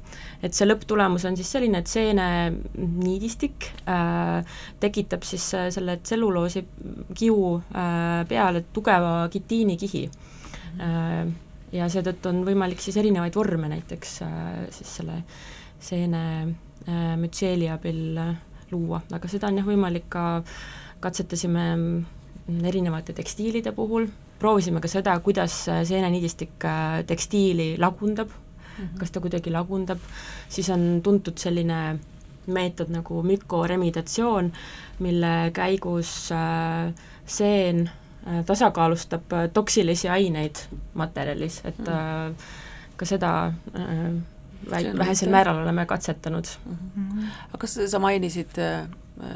et see lõpptulemus on siis selline, et seeneniidistik äh, tekitab siis selle tselluloosi kiu äh, peale tugeva kitiinikihi. Äh, ja seetõttu on võimalik siis erinevaid vorme näiteks äh, siis selle seene äh, mütseeli abil äh, luua, aga seda on jah võimalik ka, katsetasime mm, erinevate tekstiilide puhul, proovisime ka seda, kuidas äh, seeneniidistik äh, tekstiili lagundab. Mm, -hmm. kas ta kuidagi lagundab, siis on tuntud selline meetod nagu mükoremidatsioon, mille käigus äh, seen äh, tasakaalustab äh, toksilisi aineid materjalis, et äh, ka seda äh, väi-, vähesel määral oleme katsetanud Mhm. aga kas sa mainisid äh,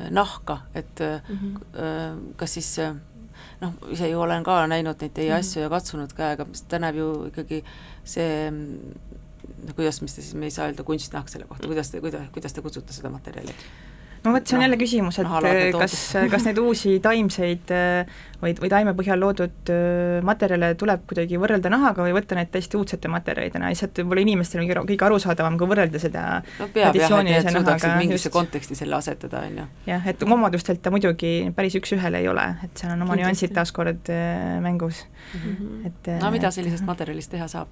nahka, et äh, mm. -hmm. äh, kas siis äh, noh, ise ju olen ka näinud neid teie Mhm. asju ja katsunud käega, ta näeb ju ikkagi see no kuidas, mis te siis, me ei saa öelda kunstnahk selle kohta, kuidas te, kuidas, kuidas te kutsute seda materjali? No vot, see on jälle küsimus, et äh, kas, kas neid uusi taimseid äh, või, või taime põhjal loodud äh, materjale tuleb kuidagi võrrelda nahaga või võtta neid täiesti uudsete materjalidena, lihtsalt võib-olla inimestele on kõige arusaadavam, kui võrrelda seda no peab jah, et need suudaksid mingisse just. konteksti selle asetada, on ju. jah, et omadustelt ta muidugi päris üks-ühele ei ole, et seal on oma nüansid taaskord äh, mängus, Mhm. et no mida et- sellisest materjalist teha saab?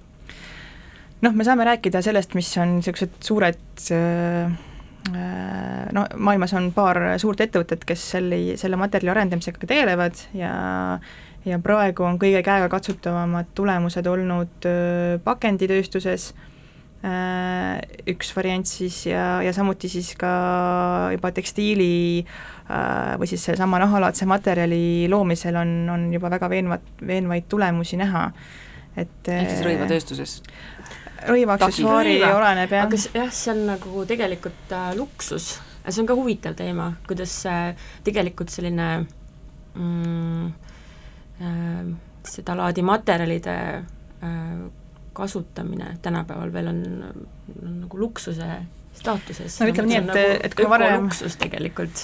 noh, me saame rääkida sellest, mis on niisugused suured äh, äh, no maailmas on paar suurt ettevõtet, kes selle, selle materjali arendamisega tegelevad ja ja praegu on kõige käegakatsutavamad tulemused olnud äh, pakenditööstuses, äh, üks variant siis ja, ja samuti siis ka juba tekstiili äh, või siis sellesama nahalaadse materjali loomisel on, on juba väga veenvat, veenvaid tulemusi näha, et ehk siis rõivatööstuses? Rõivaaksessuaari Rõiva. oleneb jah aga jah, see on nagu tegelikult äh, luksus, see on ka huvitav teema, kuidas äh, tegelikult selline mm, äh, sedalaadi materjalide äh, kasutamine tänapäeval veel on, on nagu luksuse staatuses. No ütleme nii, et- et kui varem-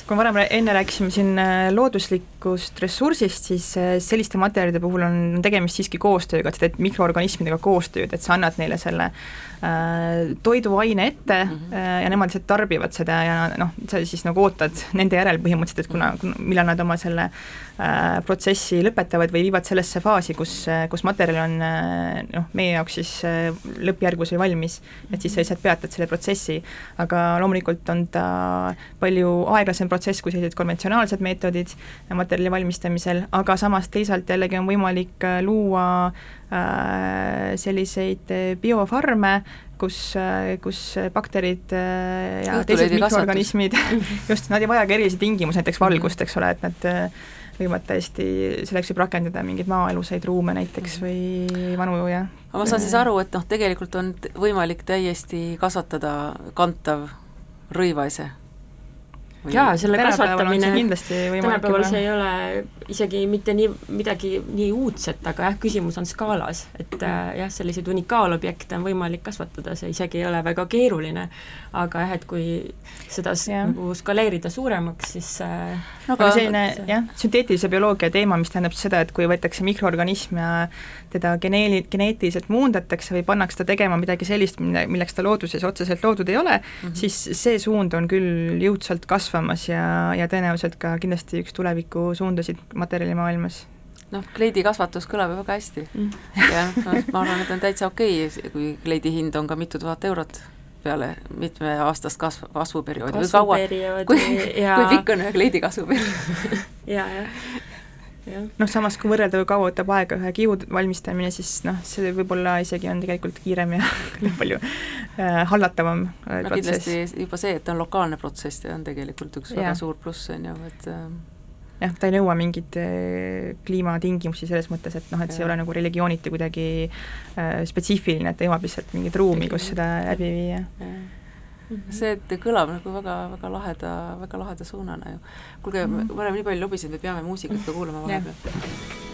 kui varem enne rääkisime siin äh, looduslikust ressursist, siis äh, selliste materjalide puhul on tegemist siiski koostööga, et sa teed mikroorganismidega koostööd, et sa annad neile selle äh, toiduaine ette mm -hmm. ja nemad lihtsalt tarbivad seda ja noh, sa siis nagu ootad nende järel põhimõtteliselt, et kuna, kuna, millal nad oma selle äh, protsessi lõpetavad või viivad sellesse faasi, kus, kus materjal on noh, meie jaoks siis lõppjärgus või valmis, et siis sa lihtsalt peatad selle protsessi, aga loomulikult on ta palju aeglasem protsess kui sellised konventsionaalsed meetodid materjali valmistamisel, aga samas teisalt jällegi on võimalik äh, luua äh, selliseid äh, biofarme, kus, kus bakterid ja Õhtuleidi teised mikroorganismid, just, nad ei vajagi erilisi tingimusi, näiteks valgust, eks ole, et nad võivad täiesti, selleks võib rakendada mingeid maaeluseid ruume näiteks või vanu ja aga ma saan siis aru, et noh, tegelikult on võimalik täiesti kasvatada kantav rõivaese? Jaa, selle kasvatamine. tänapäeval see ei ole isegi mitte nii, midagi nii uudset, aga jah, küsimus on skaalas, et äh, jah, selliseid unikaalobjekte on võimalik kasvatada, see isegi ei ole väga keeruline, aga jah, et kui seda nagu skaleerida suuremaks, siis äh, no aga selline jah, sünteetilise bioloogia teema, mis tähendab seda, et kui võetakse mikroorganism ja teda geneeli-, geneetiliselt muundatakse või pannakse ta tegema midagi sellist, mille, milleks ta looduses otseselt loodud ei ole mm. -hmm. siis see suund on küll jõudsalt kasvamas ja, ja tõenäoliselt ka kindlasti üks tulevikusuundasid materjalimaailmas. noh, kleidikasvatus kõlab ju väga hästi mm. ja noh, ma arvan, et on täitsa okei okay,, kui kleidi hind on ka mitu tuhat eurot peale mitmeaastast kasv, kasvuperioodi kasvuperioodi kui, ja kui pikk on ühe kleidi kasvuperiood? ja, jah, jah. Noh, samas kui võrrelda, kui kaua võtab aega ühe kihu valmistamine, siis noh, see võib-olla isegi on tegelikult kiirem ja palju äh, hallatavam äh, no protsess. kindlasti juba see, et ta on lokaalne protsess, on tegelikult üks Jah. väga suur pluss, on ju, et äh, jah, ta ei nõua mingeid äh, kliimatingimusi selles mõttes, et noh, et see ei ole nagu religiooniti kuidagi äh, spetsiifiline, et ta nõuab lihtsalt mingit ruumi, kus seda läbi viia. See, et kõlab nagu väga, väga laheda, väga laheda suunana ju. kuulge mm, -hmm. me oleme nii palju lobisenud, me peame muusikat ka kuulama vahepeal.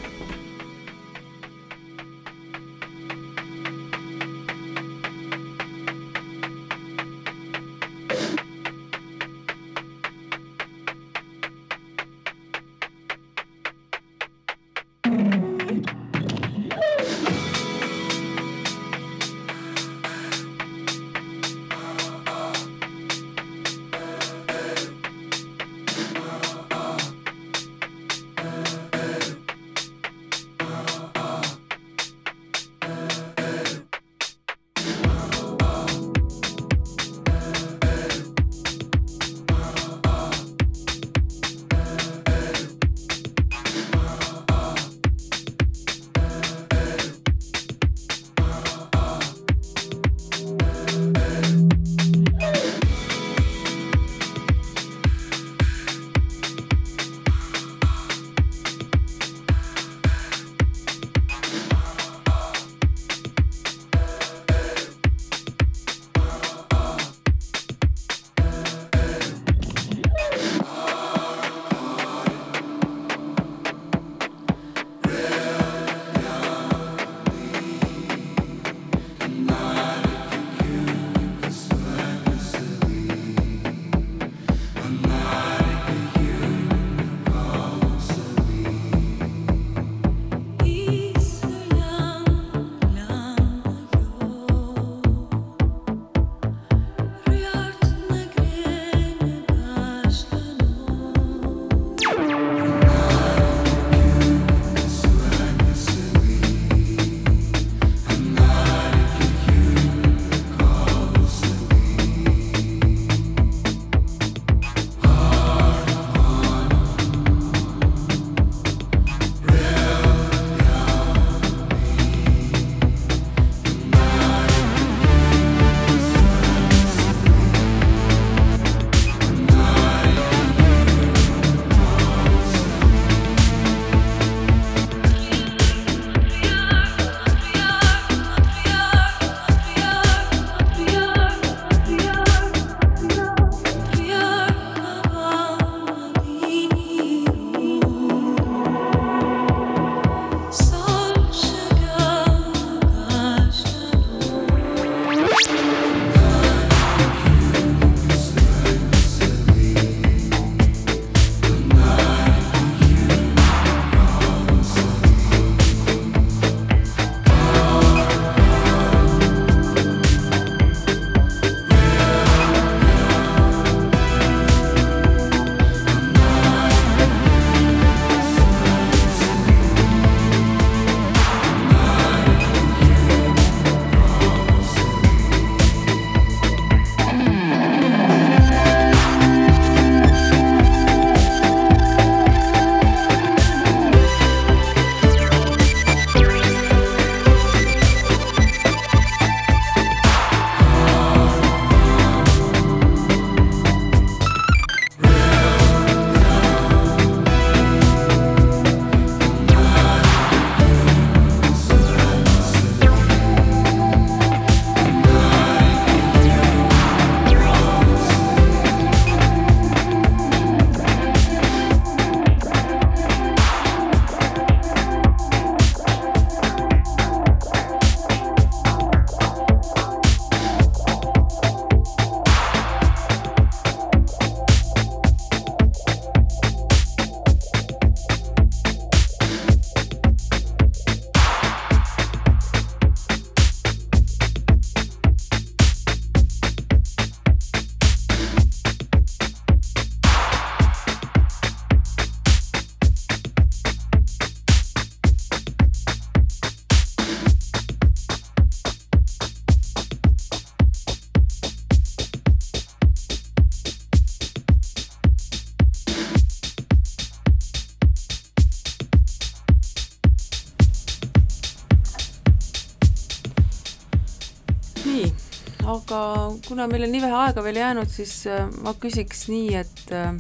Kuna meil on nii vähe aega veel jäänud, siis äh, ma küsiks nii, et äh,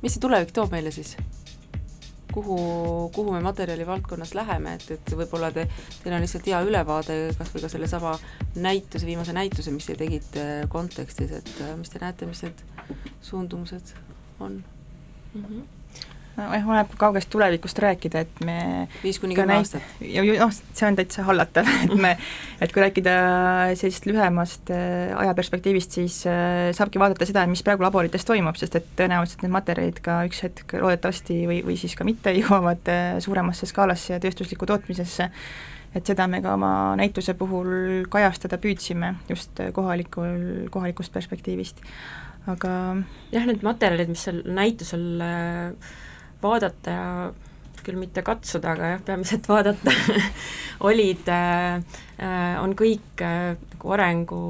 mis see tulevik toob meile siis? kuhu, kuhu me materjali valdkonnas läheme, et, et võib-olla te, teil on lihtsalt hea ülevaade kas või ka sellesama näituse, viimase näituse, mis te tegite kontekstis, et äh, mis te näete, mis need suundumused on mm? -hmm nojah, oleneb kaugest tulevikust rääkida, et me viis kuni kümme aastat. ja noh, see on täitsa hallatav, et me, et kui rääkida sellisest lühemast äh, ajaperspektiivist, siis äh, saabki vaadata seda, mis praegu laborites toimub, sest et tõenäoliselt need materjalid ka üks hetk loodetavasti või, või siis ka mitte jõuavad äh, suuremasse skaalasse ja tööstuslikku tootmisesse, et seda me ka oma näituse puhul kajastada püüdsime just kohalikul, kohalikust perspektiivist, aga jah, need materjalid, mis seal näitusel äh, vaadata ja küll mitte katsuda, aga jah, peamiselt vaadata. Olid äh,, äh, on kõik äh, nagu arengu,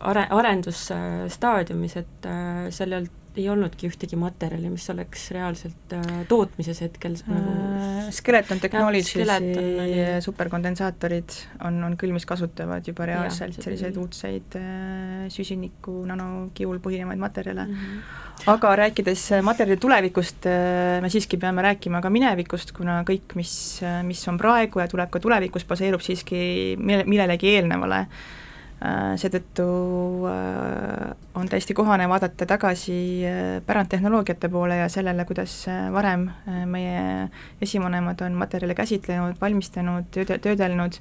are-, arendusstaadiumis, et äh, sellelt ei olnudki ühtegi materjali, mis oleks reaalselt äh, tootmises hetkel nagu äh, Skeleton Technologies'i superkondensaatorid on, on küll, mis kasutavad juba reaalselt ja, selliseid uudseid äh, süsiniku nanokiul põhinevaid materjale. Mm. -hmm aga rääkides materjali tulevikust, äh, me siiski peame rääkima ka minevikust, kuna kõik, mis, äh, mis on praegu ja tuleb ka tulevikus, baseerub siiski mille, millelegi eelnevale. Äh, seetõttu äh, on täiesti kohane vaadata tagasi äh, pärandtehnoloogiate poole ja sellele, kuidas varem meie esivanemad on materjale käsitlenud, valmistanud, tööde, töödelnud,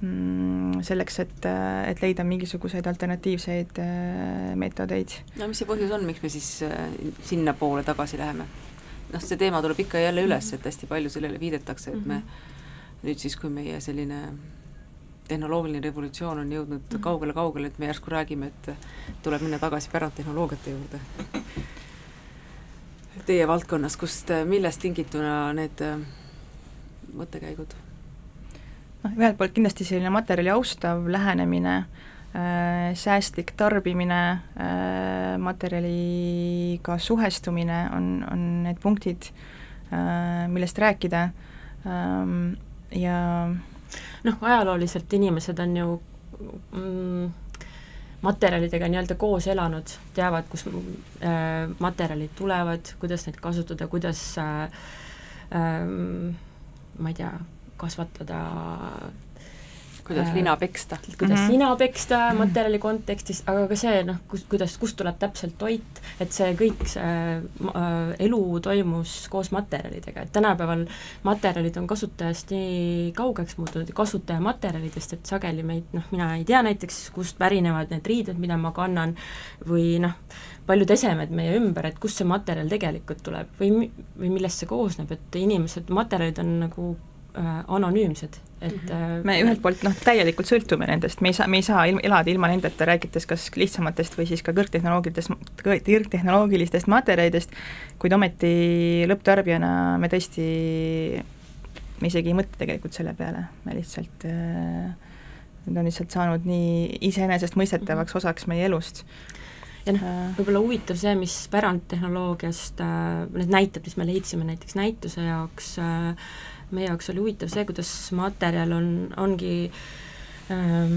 mm, selleks, et, et leida mingisuguseid alternatiivseid meetodeid. no mis see põhjus on, miks me siis sinnapoole tagasi läheme? noh, see teema tuleb ikka ja jälle üles, et hästi palju sellele viidetakse, et me mhm. nüüd siis, kui meie selline tehnoloogiline revolutsioon on jõudnud kaugele-kaugele, et me järsku räägime, et tuleb minna tagasi pärandtehnoloogiate juurde. Teie valdkonnas, kust, millest tingituna need mõttekäigud? noh, ühelt poolt kindlasti selline materjali austav lähenemine äh,, säästlik tarbimine äh,, materjaliga suhestumine on, on need punktid äh,, millest rääkida ähm, ja noh, ajalooliselt inimesed on ju mm, materjalidega nii-öelda koos elanud, teavad, kust äh, materjalid tulevad, kuidas neid kasutada, kuidas äh, äh, ma ei tea, kasvatada kuidas äh, lina peksta. kuidas mm -hmm. lina peksta materjali kontekstis, aga ka see noh, kus, kuidas, kust tuleb täpselt toit, et see kõik, see äh, elu toimus koos materjalidega, et tänapäeval materjalid on kasutajast nii kaugeks muutunud, kasutajamaterjalidest, et sageli meid, noh, mina ei tea näiteks, kust pärinevad need riided, mida ma kannan, või noh, paljud esemed meie ümber, et kust see materjal tegelikult tuleb või, või millest see koosneb, et inimesed, materjalid on nagu anonüümsed, et mhm. äh, me ühelt poolt noh, täielikult sõltume nendest, me ei saa, me ei saa ilm, elada ilma nendeta, rääkides kas lihtsamatest või siis ka kõrgtehnoloogilistest, kõrgtehnoloogilistest materjalidest, kuid ometi lõpptarbijana me tõesti, me isegi ei mõtle tegelikult selle peale, me lihtsalt äh, Need on lihtsalt saanud nii iseenesestmõistetavaks mhm. osaks meie elust ja noh, äh. võib-olla huvitav see, mis pärandtehnoloogiast äh,, need näited, mis me leidsime näiteks näituse jaoks äh,, meie jaoks oli huvitav see, kuidas materjal on, ongi äh,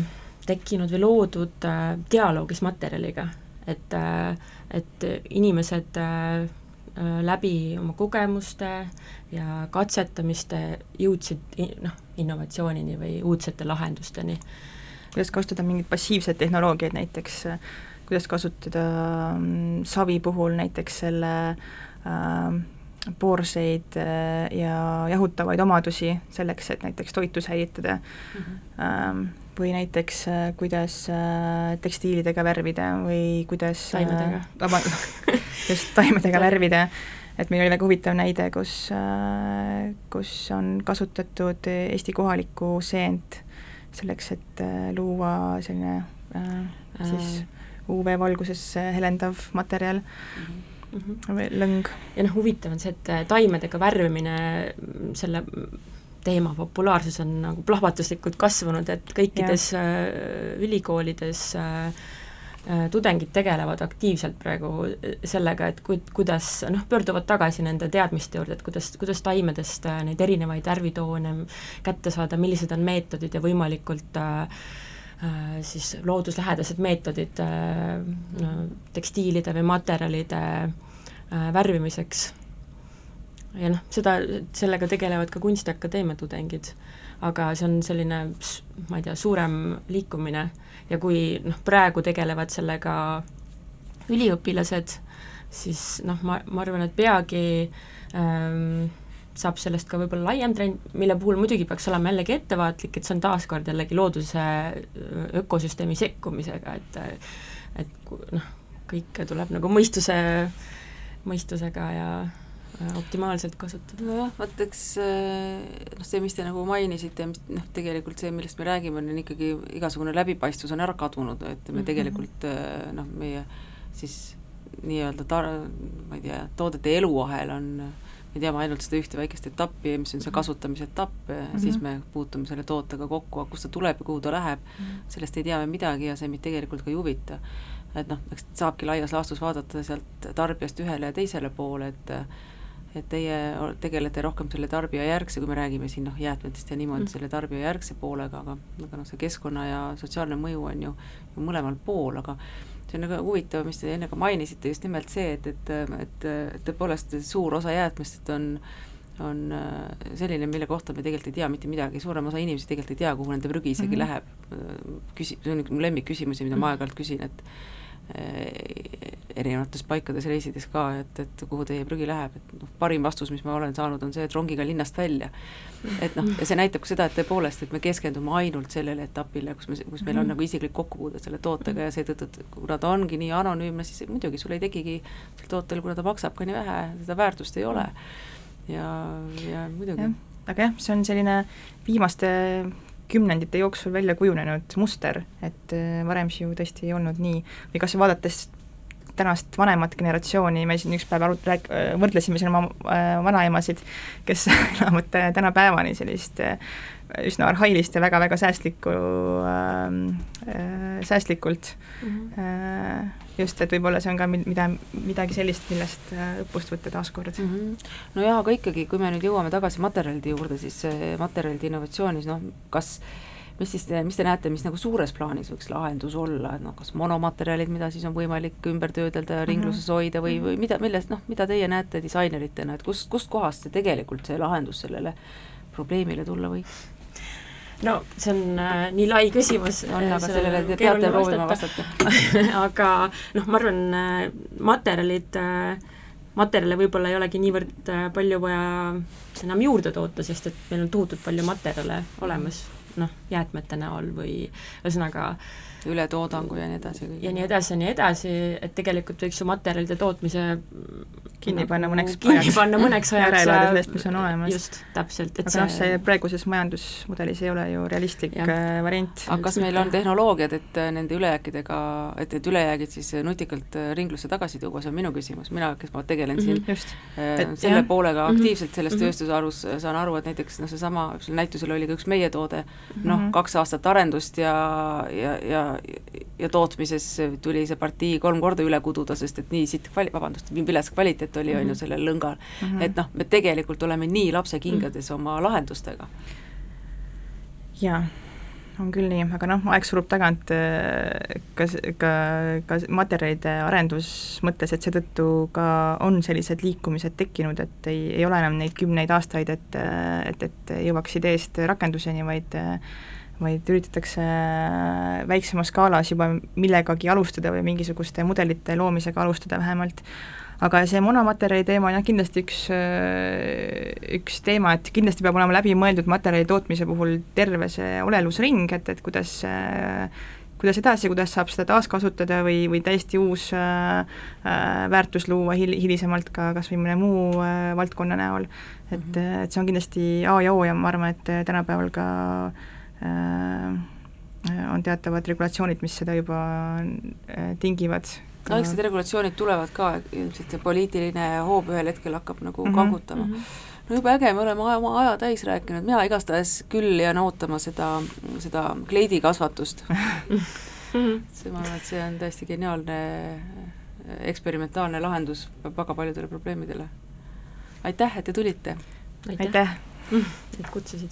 tekkinud või loodud äh, dialoogis materjaliga, et äh,, et inimesed äh, äh, läbi oma kogemuste ja katsetamiste jõudsid noh, innovatsioonini või uudsete lahendusteni. kuidas kasutada mingeid passiivseid tehnoloogiaid näiteks, kuidas kasutada mm, savi puhul näiteks selle äh, poorseid äh, ja jahutavaid omadusi selleks, et näiteks toitu säilitada mm. -hmm. või näiteks äh, kuidas äh, tekstiilidega värvida või kuidas taimedega. vabandust, just taimedega värvida, et meil oli väga huvitav näide, kus, kus on kasutatud Eesti kohalikku seent selleks, et luua selline siis UV-valguses helendav materjal mm. -hmm mm -hmm. lõng. ja noh, huvitav on see, et äh, taimedega värvimine, selle teema populaarsus on nagu plahvatuslikult kasvanud, et kõikides ja. äh, ülikoolides äh, äh, tudengid tegelevad aktiivselt praegu sellega, et ku-, kuidas noh, pöörduvad tagasi nende teadmiste juurde, et kuidas, kuidas taimedest neid erinevaid värvitoone kätte saada, millised on meetodid ja võimalikult äh, siis looduslähedased meetodid äh, no, tekstiilide või materjalide äh, värvimiseks. ja noh, seda, sellega tegelevad ka Kunstiakadeemia tudengid, aga see on selline, ma ei tea, suurem liikumine ja kui noh, praegu tegelevad sellega üliõpilased, siis noh, ma, ma arvan, et peagi ähm, saab sellest ka võib-olla laiem trend, mille puhul muidugi peaks olema jällegi ettevaatlik, et see on taaskord jällegi looduse ökosüsteemi sekkumisega, et et noh, kõike tuleb nagu mõistuse, mõistusega ja optimaalselt kasutada. nojah, vot eks noh, see, mis te nagu mainisite, mis noh, tegelikult see, millest me räägime, on ikkagi igasugune läbipaistvus on ära kadunud, et me mhm. tegelikult noh, meie siis nii-öelda tar-, ma ei tea, toodete eluahel on me teame ainult seda ühte väikest etappi, mis on see mhm. kasutamise etapp mm, -hmm. siis me puutume selle tootega kokku, aga kust ta tuleb ja kuhu ta läheb mm, -hmm. sellest ei tea me midagi ja see meid tegelikult ka ei huvita. et noh, eks saabki laias laastus vaadata sealt tarbijast ühele ja teisele poole, et et teie tegelete rohkem selle tarbijajärgse, kui me räägime siin noh, jäätmetest ja niimoodi mm., selle tarbijajärgse poolega, aga, aga noh, see keskkonna ja sotsiaalne mõju on ju, ju mõlemal pool, aga see on nagu huvitav, mis te enne ka mainisite, just nimelt see, et, et, et, tõepoolest suur osa jäätmest on on äh, selline, mille kohta me tegelikult ei tea mitte midagi, suurem osa inimesi tegelikult ei tea, kuhu nende prügi isegi mm -hmm. läheb. küsi-, see on üks mu lemmikküsimusi, mida ma aeg-ajalt küsin, et Äh, erinevates paikades reisides ka, et, et kuhu teie prügi läheb, et noh, parim vastus, mis ma olen saanud, on see, et rongiga linnast välja. et noh, ja see näitab ka seda, et tõepoolest, et me keskendume ainult sellele etapile, kus me, kus meil on mhm. nagu isiklik kokkupuude selle tootega ja seetõttu, et kuna ta ongi nii anonüümne, siis muidugi sul ei tekigi tootel, kuna ta maksab ka nii vähe, seda väärtust ei ole. ja, ja muidugi. aga jah, see on selline viimaste kümnendite jooksul välja kujunenud muster, et äh, varem see ju tõesti ei olnud nii, või kas vaadates tänast vanemat generatsiooni, me siin üks päev arut-, rääk-, võrdlesime siin oma äh, vanaemasid, kes elavad tänapäevani sellist äh, üsna arhailist ja väga-väga säästlikku ähm, äh,, säästlikult mm. -hmm. Just, et võib-olla see on ka mida, midagi sellist, millest õppust võtta taaskord mm. -hmm. no jaa, aga ikkagi, kui me nüüd jõuame tagasi materjalide juurde, siis materjalide innovatsioonis noh, kas mis siis mis te näete, mis nagu suures plaanis võiks lahendus olla, et noh, kas monomaterjalid, mida siis on võimalik ümber töödelda ja ringluses mhm. hoida või, või mida, millest noh, mida teie näete disaineritena, et kust, kustkohast see tegelikult, see lahendus sellele probleemile tulla võiks? No see on äh, nii lai küsimus. on, aga sellele te peate proovima vastata aga noh, ma arvan äh,, materjalid äh,, materjale võib-olla ei olegi niivõrd äh, palju vaja enam juurde toota, sest et meil on tohutult palju materjale olemas, noh, jäätmete näol või ühesõnaga ületoodangu ja nii edasi. ja nii edasi ja nii edasi, et tegelikult võiks ju materjalide tootmise kinni nagu, panna mõneks kinni ajaks. panna mõneks ajaks. ära elada sellest, mis on olemas. just, täpselt, et aga noh, see praeguses majandusmudelis ei ole ju realistlik ja. Äh, variant. aga kas meil on tehnoloogiad, et äh, nende ülejääkidega, et, et ülejäägid siis äh, nutikalt ringlusse tagasi tuua, see on minu küsimus, mina, kes ma tegelen siin mm -hmm, äh, selle jah. poolega mhm. aktiivselt selles mm -hmm. tööstusharus, saan aru, et näiteks noh, seesama, näitusel oli ka üks meie toode mm -hmm., noh, kaks aastat arendust ja, ja, ja ja tootmises tuli see partii kolm korda üle kududa, sest et nii siit kvali-, vabandust, nii vilets kvaliteet oli, on ju, mhm. sellel lõngal mm. -hmm. et noh, me tegelikult oleme nii lapsekingades oma lahendustega. jaa, on küll nii, aga noh, aeg surub tagant äh, ka, ka, ka materjalide arendus mõttes, et seetõttu ka on sellised liikumised tekkinud, et ei, ei ole enam neid kümneid aastaid, et, et, et jõuaks ideest rakenduseni, vaid vaid üritatakse väiksemas skaalas juba millegagi alustada või mingisuguste mudelite loomisega alustada vähemalt. Aga see monomaterjali teema on jah, kindlasti üks, üks teema, et kindlasti peab olema läbimõeldud materjali tootmise puhul terve see olelusring, et, et kuidas kuidas edasi, kuidas saab seda taaskasutada või, või täiesti uus äh, väärtus luua hil-, hilisemalt ka kas või mõne muu äh, valdkonna näol. et mm, -hmm. et see on kindlasti A ja O ja ma arvan, et tänapäeval ka äh, Äh, on teatavad regulatsioonid, mis seda juba äh, tingivad. no eks need regulatsioonid tulevad ka, ilmselt see poliitiline hoob ühel hetkel hakkab nagu mm -hmm, kangutama mm. -hmm no jube äge, me oleme oma aja täis rääkinud, mina igastahes küll jään ootama seda, seda kleidikasvatust see, ma arvan, et see on täiesti geniaalne eksperimentaalne lahendus väga paljudele probleemidele. aitäh, et te tulite! aitäh, aitäh.! et kutsusid!